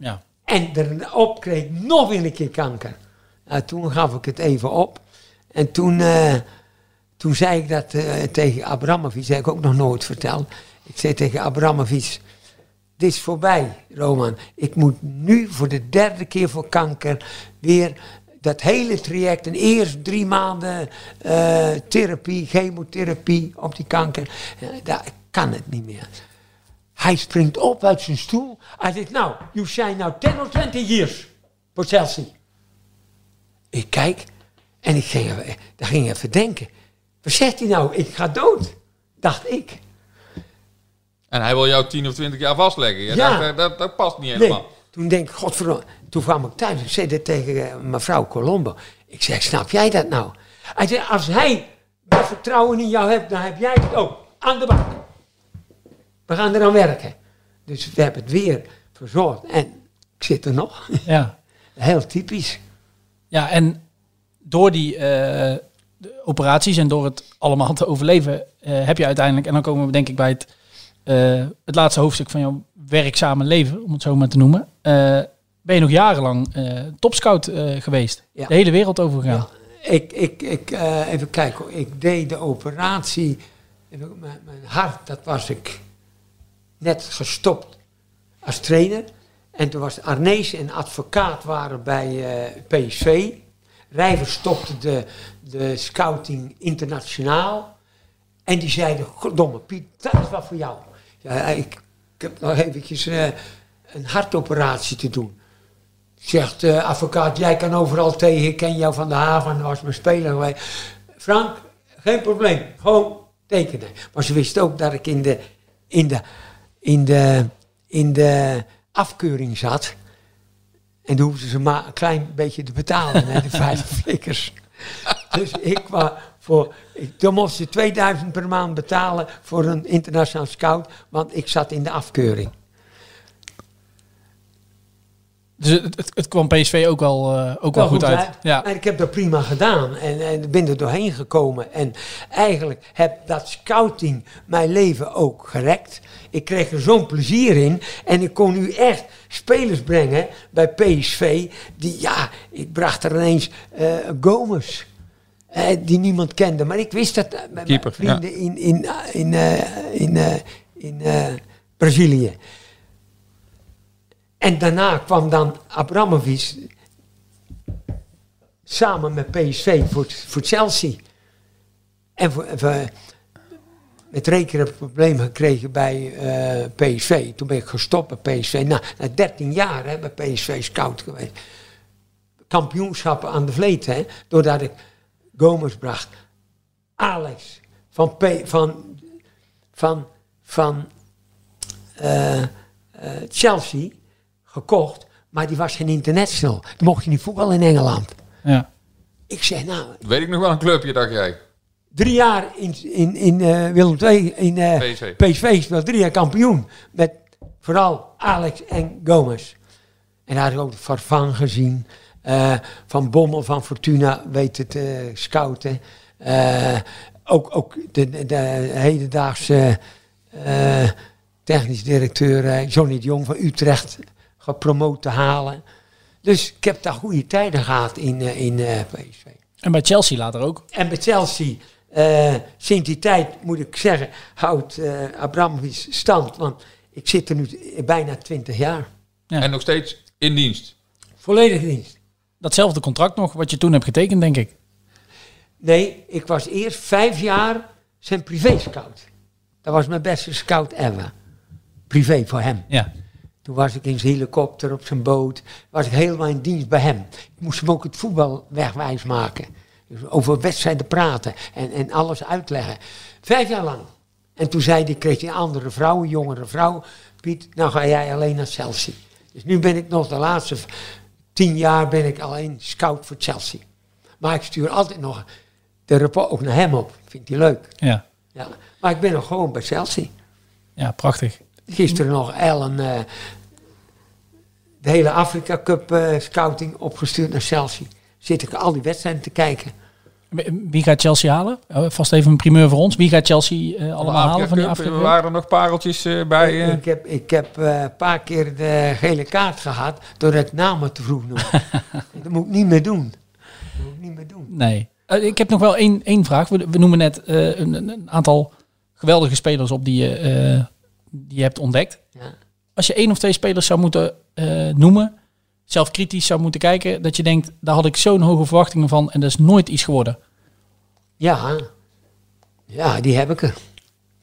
Speaker 3: Ja.
Speaker 5: En daarop kreeg ik nog weer een keer kanker. Toen gaf ik het even op. En toen, eh, toen zei ik dat eh, tegen Abramovic, heb ik ook nog nooit verteld. Ik zei tegen Abramovic, dit is voorbij, Roman. Ik moet nu voor de derde keer voor kanker weer dat hele traject, en eerst drie maanden eh, therapie, chemotherapie op die kanker. Daar kan het niet meer. Hij springt op uit zijn stoel. Hij zegt, nou, you shine now 10 or 20 years voor Chelsea. Ik kijk en ik ging, daar ging even denken. Wat zegt hij nou? Ik ga dood, dacht ik.
Speaker 4: En hij wil jou 10 of 20 jaar vastleggen. Ja,
Speaker 5: Ja.
Speaker 4: Dat, dat, past niet
Speaker 5: Nee,
Speaker 4: helemaal.
Speaker 5: toen denk ik, godverdomme. Toen kwam ik thuis. Ik zei dit tegen eh, mevrouw Colombo. Ik zeg, snap jij dat nou? Hij zei, als hij dat vertrouwen in jou hebt, dan heb jij het ook. Aan de bak. We gaan eraan werken. Dus we hebben het weer verzorgd. En ik zit er nog.
Speaker 3: Ja.
Speaker 5: Heel typisch.
Speaker 3: Ja, en door die eh, operaties en door het allemaal te overleven, eh, heb je uiteindelijk, en dan komen we denk ik bij het, eh, het laatste hoofdstuk van jouw werkzame leven, om het zo maar te noemen, ben je nog jarenlang topscout geweest.
Speaker 5: Ja.
Speaker 3: De hele wereld overgegaan.
Speaker 5: Ik, ik, ik, even kijken. Ik deed de operatie. Mijn, mijn hart, dat was ik net gestopt als trainer. En toen was Arnees en advocaat waren bij eh, PSV. Rijver stopte de, de scouting internationaal. En die zeiden, goddomme Piet, dat is wat voor jou. Ja, ik, ik heb nog eventjes eh, een hartoperatie te doen. Zegt de advocaat, jij kan overal tegen, ik ken jou van de haven, dat was mijn speler. Frank, geen probleem, gewoon tekenen. Maar ze wist ook dat ik in de, in de, in de, in de afkeuring zat. En toen hoefden ze maar een klein beetje te betalen, hè, de vijf flikkers. Dus ik was voor, ik, toen moest ze 2000 per maand betalen voor een internationaal scout, want ik zat in de afkeuring.
Speaker 3: Dus het, het, het kwam PSV ook wel, eh, ook wel, goed, uit. Ja.
Speaker 5: En ik heb dat prima gedaan en, en ben er doorheen gekomen. En eigenlijk heb dat scouting mijn leven ook gerekt. Ik kreeg er zo'n plezier in. En ik kon nu echt spelers brengen bij PSV. Die, ja, ik bracht er ineens eh Gomez. eh, die niemand kende. Maar ik wist dat
Speaker 4: Keeper,
Speaker 5: mijn vrienden in, in, in, eh, in, eh, in eh, Brazilië. En daarna kwam dan Abramovic samen met PSV voor, voor Chelsea. En voor, voor- met Reker heb ik problemen gekregen bij eh, PSV. Toen ben ik gestopt bij PSV. Na 13 jaar hè, bij PSV scout geweest. Kampioenschappen aan de vleet, hè, doordat ik Gomez bracht. Alex van, van, van, van eh, eh, Chelsea gekocht, maar die was geen international. Dan mocht je niet voetballen in Engeland.
Speaker 3: Ja.
Speaker 5: Ik zeg, nou,
Speaker 4: Weet ik nog wel een clubje, dacht jij.
Speaker 5: drie jaar in, in, in eh, Willem II, in eh,
Speaker 4: PSV.
Speaker 5: PSV speelt drie jaar kampioen. Met vooral Alex en Gomez. En daar had ik ook Farfan gezien. eh, van Bommel van Fortuna weten te scouten. Eh, ook ook de, de, de hedendaagse eh, technisch directeur Johnny de Jong van Utrecht gepromoot te halen. Dus ik heb daar goede tijden gehad in, eh, in eh, PSV.
Speaker 3: En bij Chelsea later ook.
Speaker 5: En bij Chelsea, eh, sinds die tijd moet ik zeggen, houdt eh Abramovic stand. Want ik zit er nu bijna 20 jaar.
Speaker 3: Ja.
Speaker 4: En nog steeds in dienst.
Speaker 5: Volledig dienst.
Speaker 3: Datzelfde contract nog, wat je toen hebt getekend, denk ik.
Speaker 5: Nee, ik was eerst vijf jaar zijn privé-scout. Dat was mijn beste scout ever. Privé voor hem.
Speaker 3: Ja.
Speaker 5: Toen was ik in zijn helikopter, op zijn boot. Was ik helemaal in dienst bij hem. Ik moest hem ook het voetbal wegwijs maken. Dus over wedstrijden praten en, en alles uitleggen. Vijf jaar lang. En toen zei hij, kreeg hij een andere vrouw, een jongere vrouw. Piet, nou ga jij alleen naar Chelsea. Dus nu ben ik nog de laatste tien jaar ben ik alleen scout voor Chelsea. Maar ik stuur altijd nog de rapport ook naar hem op. Vindt hij leuk.
Speaker 3: Ja.
Speaker 5: Ja. Maar ik ben nog gewoon bij Chelsea.
Speaker 3: ja, prachtig.
Speaker 5: Gisteren nog Ellen eh, de hele Afrika Cup eh, scouting opgestuurd naar Chelsea. Zit ik al die wedstrijden te kijken.
Speaker 3: Wie gaat Chelsea halen? Oh, vast even een primeur voor ons. Wie gaat Chelsea eh, allemaal halen van die
Speaker 4: Cup,
Speaker 3: Afrika?
Speaker 4: Er waren er nog pareltjes eh, bij.
Speaker 5: Ik heb, ik heb eh, een paar keer de gele kaart gehad doordat ik namen te vroeg noemde. dat moet ik niet meer doen. Dat moet ik niet meer doen.
Speaker 3: Nee. Ik heb nog wel één, één vraag. We, we noemen net eh, een, een- aantal geweldige spelers op die je, eh, die je hebt ontdekt.
Speaker 5: Ja.
Speaker 3: Als je één of twee spelers zou moeten eh, noemen, zelf kritisch zou moeten kijken, dat je denkt, daar had ik zo'n hoge verwachtingen van en dat is nooit iets geworden.
Speaker 5: Ja. ja, die heb ik er.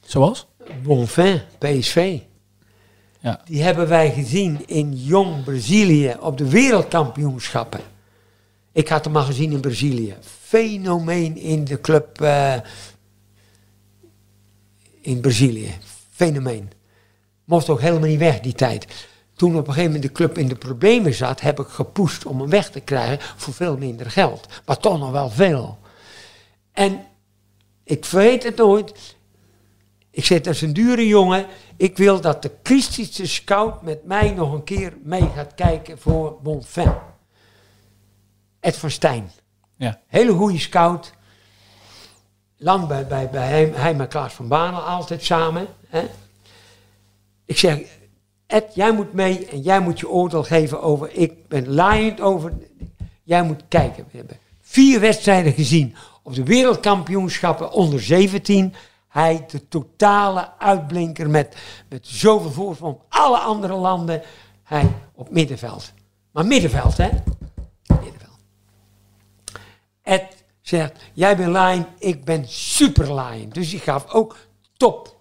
Speaker 3: Zoals?
Speaker 5: Bonfin, PSV.
Speaker 3: Ja.
Speaker 5: Die hebben wij gezien in jong Brazilië op de wereldkampioenschappen. Ik had hem al gezien in Brazilië. Fenomeen in de club eh, in Brazilië. Fenomeen. Mocht ook helemaal niet weg die tijd. Toen op een gegeven moment de club in de problemen zat, heb ik gepoest om hem weg te krijgen voor veel minder geld. Maar toch nog wel veel. En ik vergeet het nooit. Ik zeg, dat is een dure jongen. Ik wil dat de Christische scout met mij nog een keer mee gaat kijken voor Bonfim. Ed van Stijn.
Speaker 3: Ja.
Speaker 5: Hele goede scout. Lang bij, bij, bij hij, hij met Klaas van Banen altijd samen. Hè? Ik zeg, Ed, jij moet mee en jij moet je oordeel geven over. Ik ben laaiend over. Jij moet kijken. We hebben vier wedstrijden gezien op de wereldkampioenschappen onder 17. Hij de totale uitblinker met, met zoveel voorsprong. Alle andere landen. Hij op middenveld. Maar middenveld, hè? Middenveld. Ed zegt, jij bent Lion, ik ben super Lion. Dus die gaf ook top.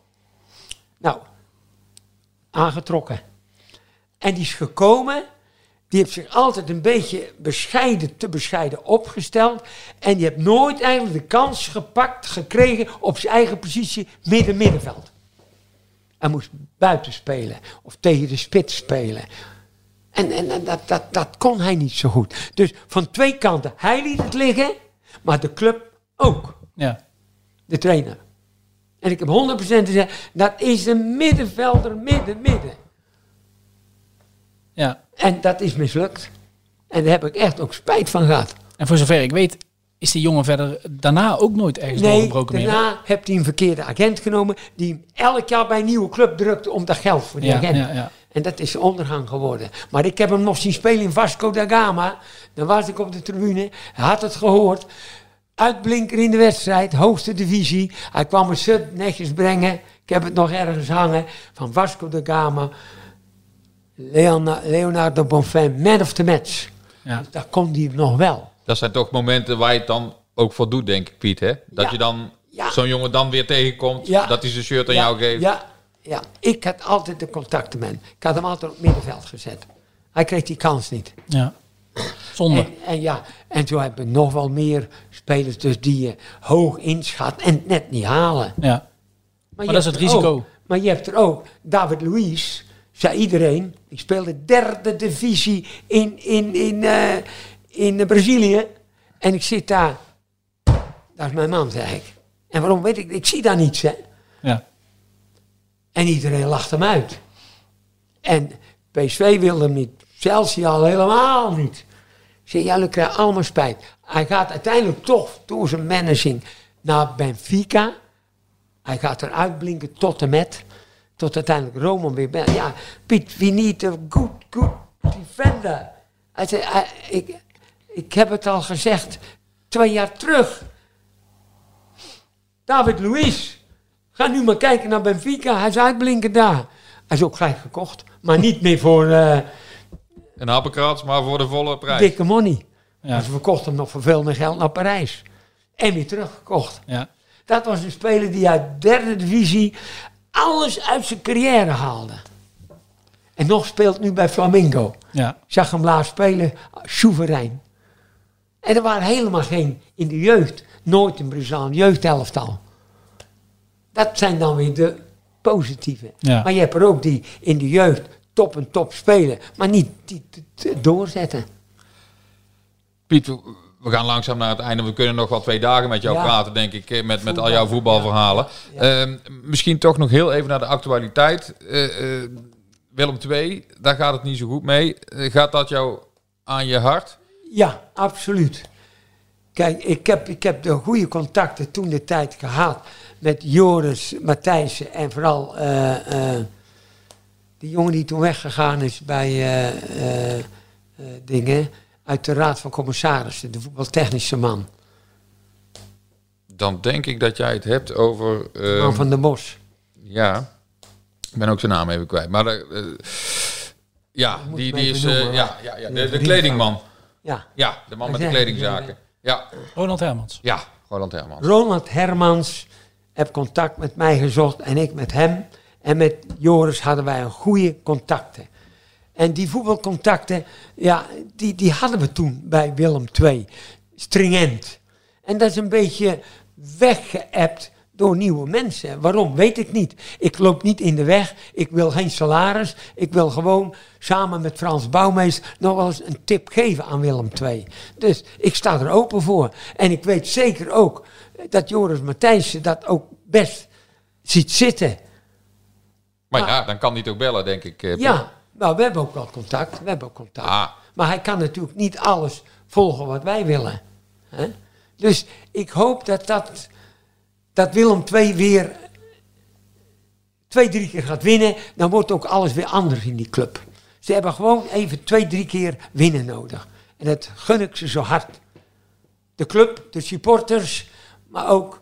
Speaker 5: Nou, aangetrokken. En die is gekomen, die heeft zich altijd een beetje bescheiden, te bescheiden opgesteld. En die heeft nooit eigenlijk de kans gepakt, gekregen op zijn eigen positie midden-middenveld. Hij moest buiten spelen of tegen de spits spelen. En, en, en dat, dat, dat kon hij niet zo goed. Dus van twee kanten, hij liet het liggen, maar de club ook,
Speaker 3: Ja.
Speaker 5: de trainer. En ik heb 100% gezegd, dat is een middenvelder, midden, midden.
Speaker 3: ja.
Speaker 5: En dat is mislukt. En daar heb ik echt ook spijt van gehad.
Speaker 3: En voor zover ik weet, is die jongen verder daarna ook nooit ergens
Speaker 5: Nee,
Speaker 3: doorgebroken meer. hè?
Speaker 5: daarna heeft hij een verkeerde agent genomen, die hem elk jaar bij een nieuwe club drukte om dat geld voor die
Speaker 3: Ja,
Speaker 5: agent.
Speaker 3: ja, ja.
Speaker 5: En dat is ondergang geworden. Maar ik heb hem nog zien spelen in Vasco da Gama. Dan was ik op de tribune. Hij had het gehoord. Uitblinker in de wedstrijd, hoogste divisie. Hij kwam een sub netjes brengen. Ik heb het nog ergens hangen. Van Vasco da Gama. Leona- Leonardo Bonfim, man of the match.
Speaker 3: Ja.
Speaker 5: Dus dat kon hij nog wel.
Speaker 4: Dat zijn toch momenten waar je het dan ook voor doet, denk ik, Piet. Hè? Dat
Speaker 5: Ja.
Speaker 4: je dan
Speaker 5: Ja.
Speaker 4: zo'n jongen dan weer tegenkomt,
Speaker 5: Ja.
Speaker 4: dat hij zijn shirt aan
Speaker 5: ja,
Speaker 4: jou geeft.
Speaker 5: Ja, ja, ik had altijd de contacten met hem. Ik had hem altijd op het middenveld gezet. Hij kreeg die kans niet.
Speaker 3: Ja. Zonde.
Speaker 5: En, en ja, en zo hebben we nog wel meer spelers dus die je hoog inschat en het net niet halen.
Speaker 3: ja.
Speaker 5: Maar,
Speaker 3: dat is het risico.
Speaker 5: ook- maar je hebt er ook, David Luiz, zei iedereen, die speelde derde divisie in, in, in, eh, in Brazilië. En ik zit daar, dat is mijn man, zei ik. En waarom weet ik, ik zie daar niets, hè.
Speaker 3: Ja.
Speaker 5: En iedereen lacht hem uit. En PSV wilde hem niet. Chelsea al helemaal niet. Zeg, jullie krijgen allemaal spijt. Hij gaat uiteindelijk toch door zijn managing naar Benfica. Hij gaat eruit blinken tot en met. Tot uiteindelijk Rome weer bij. Ja, Piet, we need a good, good defender. Hij zei, hij- ik, ik heb het al gezegd twee jaar terug. David Luiz. Ga nu maar kijken naar Benfica. Hij is uitblinken daar. Hij is ook gelijk gekocht. Maar niet meer voor eh,
Speaker 4: Een happenkrats, maar voor de volle prijs.
Speaker 5: dikke money.
Speaker 3: Ja.
Speaker 5: Ze verkochten hem nog voor veel meer geld naar Parijs. En weer teruggekocht.
Speaker 3: Ja.
Speaker 5: Dat was een speler die uit derde divisie alles uit zijn carrière haalde. En nog speelt nu bij Flamengo.
Speaker 3: Ja.
Speaker 5: Ik zag hem laatst spelen, soeverein. En er waren helemaal geen, in de jeugd, nooit een Braziliaan jeugdhelftal. Dat zijn dan weer de positieve.
Speaker 3: Ja.
Speaker 5: Maar je hebt er ook die in de jeugd top en top spelen, maar niet die te- te doorzetten.
Speaker 4: Piet, we- gaan langzaam naar het einde. We kunnen nog wel twee dagen met jou
Speaker 5: Ja.
Speaker 4: praten, denk ik, eh, met, met al jouw voetbalverhalen. Ehm, misschien toch nog heel even naar de actualiteit. Eh, eh, Willem II, daar gaat het niet zo goed mee. Gaat dat jou aan je hart?
Speaker 5: Ja, absoluut. Kijk, ik heb, ik heb de goede contacten toen de tijd gehad met Joris Matthijssen en vooral die jongen die toen weggegaan is bij eh, eh, eh, dingen uit de Raad van Commissarissen, de voetbaltechnische man,
Speaker 4: Dan denk ik dat jij het hebt over... ehm,
Speaker 5: man van de Bos.
Speaker 4: Ja, ik ben ook zijn naam even kwijt. Maar ja, die, die is...
Speaker 5: noemen,
Speaker 4: ja, ja, ja, de, de kledingman.
Speaker 5: Ja,
Speaker 4: Ja, de man met de kledingzaken. Ja,
Speaker 3: Ronald Hermans.
Speaker 4: ja, Roland Hermans.
Speaker 5: Ronald Hermans heb contact met mij gezocht en ik met hem. En met Joris hadden wij een goede contacten. En die voetbalcontacten, ja, die, die hadden we toen bij Willem II. Stringent. En dat is een beetje weggeëpt door nieuwe mensen. Waarom? Weet ik niet. Ik loop niet in de weg. Ik wil geen salaris. Ik wil gewoon samen met Frans Bouwmeester nog wel eens een tip geven aan Willem II. Dus ik sta er open voor. En ik weet zeker ook dat Joris Matthijssen dat ook best ziet zitten.
Speaker 4: Maar ja, dan kan hij toch bellen, denk ik. eh,
Speaker 5: Ja, nou, we hebben ook wel contact. We hebben ook contact.
Speaker 4: Ah.
Speaker 5: Maar hij kan natuurlijk niet alles volgen wat wij willen. Hè? Dus ik hoop dat, dat, dat Willem II weer twee, drie keer gaat winnen. Dan wordt ook alles weer anders in die club. Ze hebben gewoon even twee, drie keer winnen nodig. En dat gun ik ze zo hard. De club, de supporters, maar ook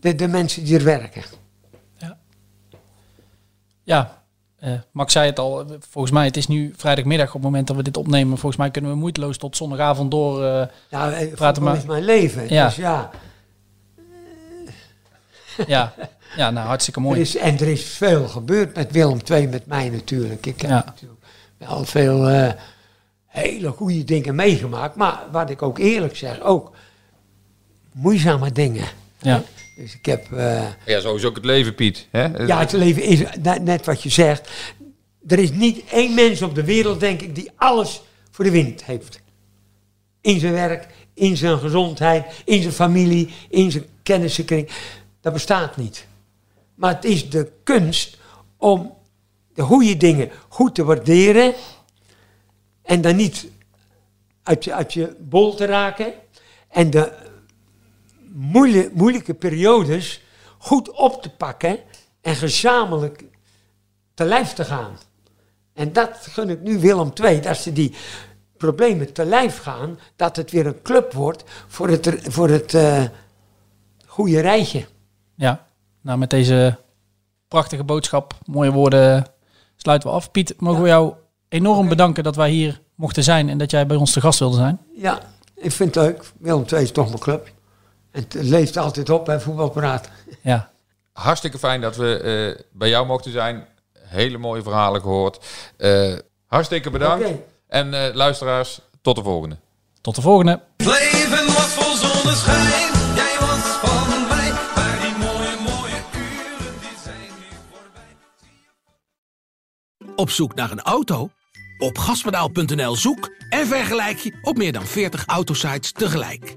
Speaker 5: de, de mensen die er werken.
Speaker 3: Ja, eh, Max zei het al. Volgens mij, het is nu vrijdagmiddag op het moment dat we dit opnemen. Volgens mij kunnen we moeiteloos tot zondagavond door. eh,
Speaker 5: Nou, eh,
Speaker 3: Praten maar.
Speaker 5: is mijn leven.
Speaker 3: Ja.
Speaker 5: Dus ja,
Speaker 3: ja, ja, nou hartstikke
Speaker 5: er
Speaker 3: mooi.
Speaker 5: is, en er is veel gebeurd met Willem II, met mij natuurlijk. Ik heb
Speaker 3: Ja.
Speaker 5: natuurlijk wel veel hele goede dingen meegemaakt. Maar wat ik ook eerlijk zeg, ook moeizame dingen.
Speaker 3: Ja,
Speaker 5: Dus ik heb... eh,
Speaker 4: Ja, zo is ook het leven, Piet. Hè?
Speaker 5: ja, het leven is net, net wat je zegt. Er is niet één mens op de wereld, denk ik, die alles voor de wind heeft. In zijn werk, in zijn gezondheid, in zijn familie, in zijn kennissenkring. Dat bestaat niet. Maar het is de kunst om de goede dingen goed te waarderen. En dan niet uit je, uit je bol te raken. En de moeilijke, moeilijke periodes goed op te pakken en gezamenlijk te lijf te gaan. En dat gun ik nu Willem II, dat ze die problemen te lijf gaan, dat het weer een club wordt voor het, voor het eh, goede rijtje.
Speaker 3: ja. Nou, met deze prachtige boodschap, mooie woorden, sluiten we af. Piet, mogen we jou enorm bedanken dat wij hier mochten zijn en dat jij bij ons te gast wilde zijn.
Speaker 5: Ja, ik vind het leuk. Willem II is toch mijn club. Het leeft altijd op, hè, voetbalpraat.
Speaker 3: Ja,
Speaker 4: Hartstikke fijn dat we eh, bij jou mochten zijn. Hele mooie verhalen gehoord. Eh, hartstikke bedankt.
Speaker 5: Oké.
Speaker 4: En eh, luisteraars, tot de volgende.
Speaker 3: tot de volgende.
Speaker 6: Leven was vol zonneschijn, jij was van mij. Maar die mooie, mooie uren, die zijn nu voorbij.
Speaker 7: Op zoek naar een auto? Op gaspedaal.nl zoek en vergelijk je op meer dan 40 autosites tegelijk.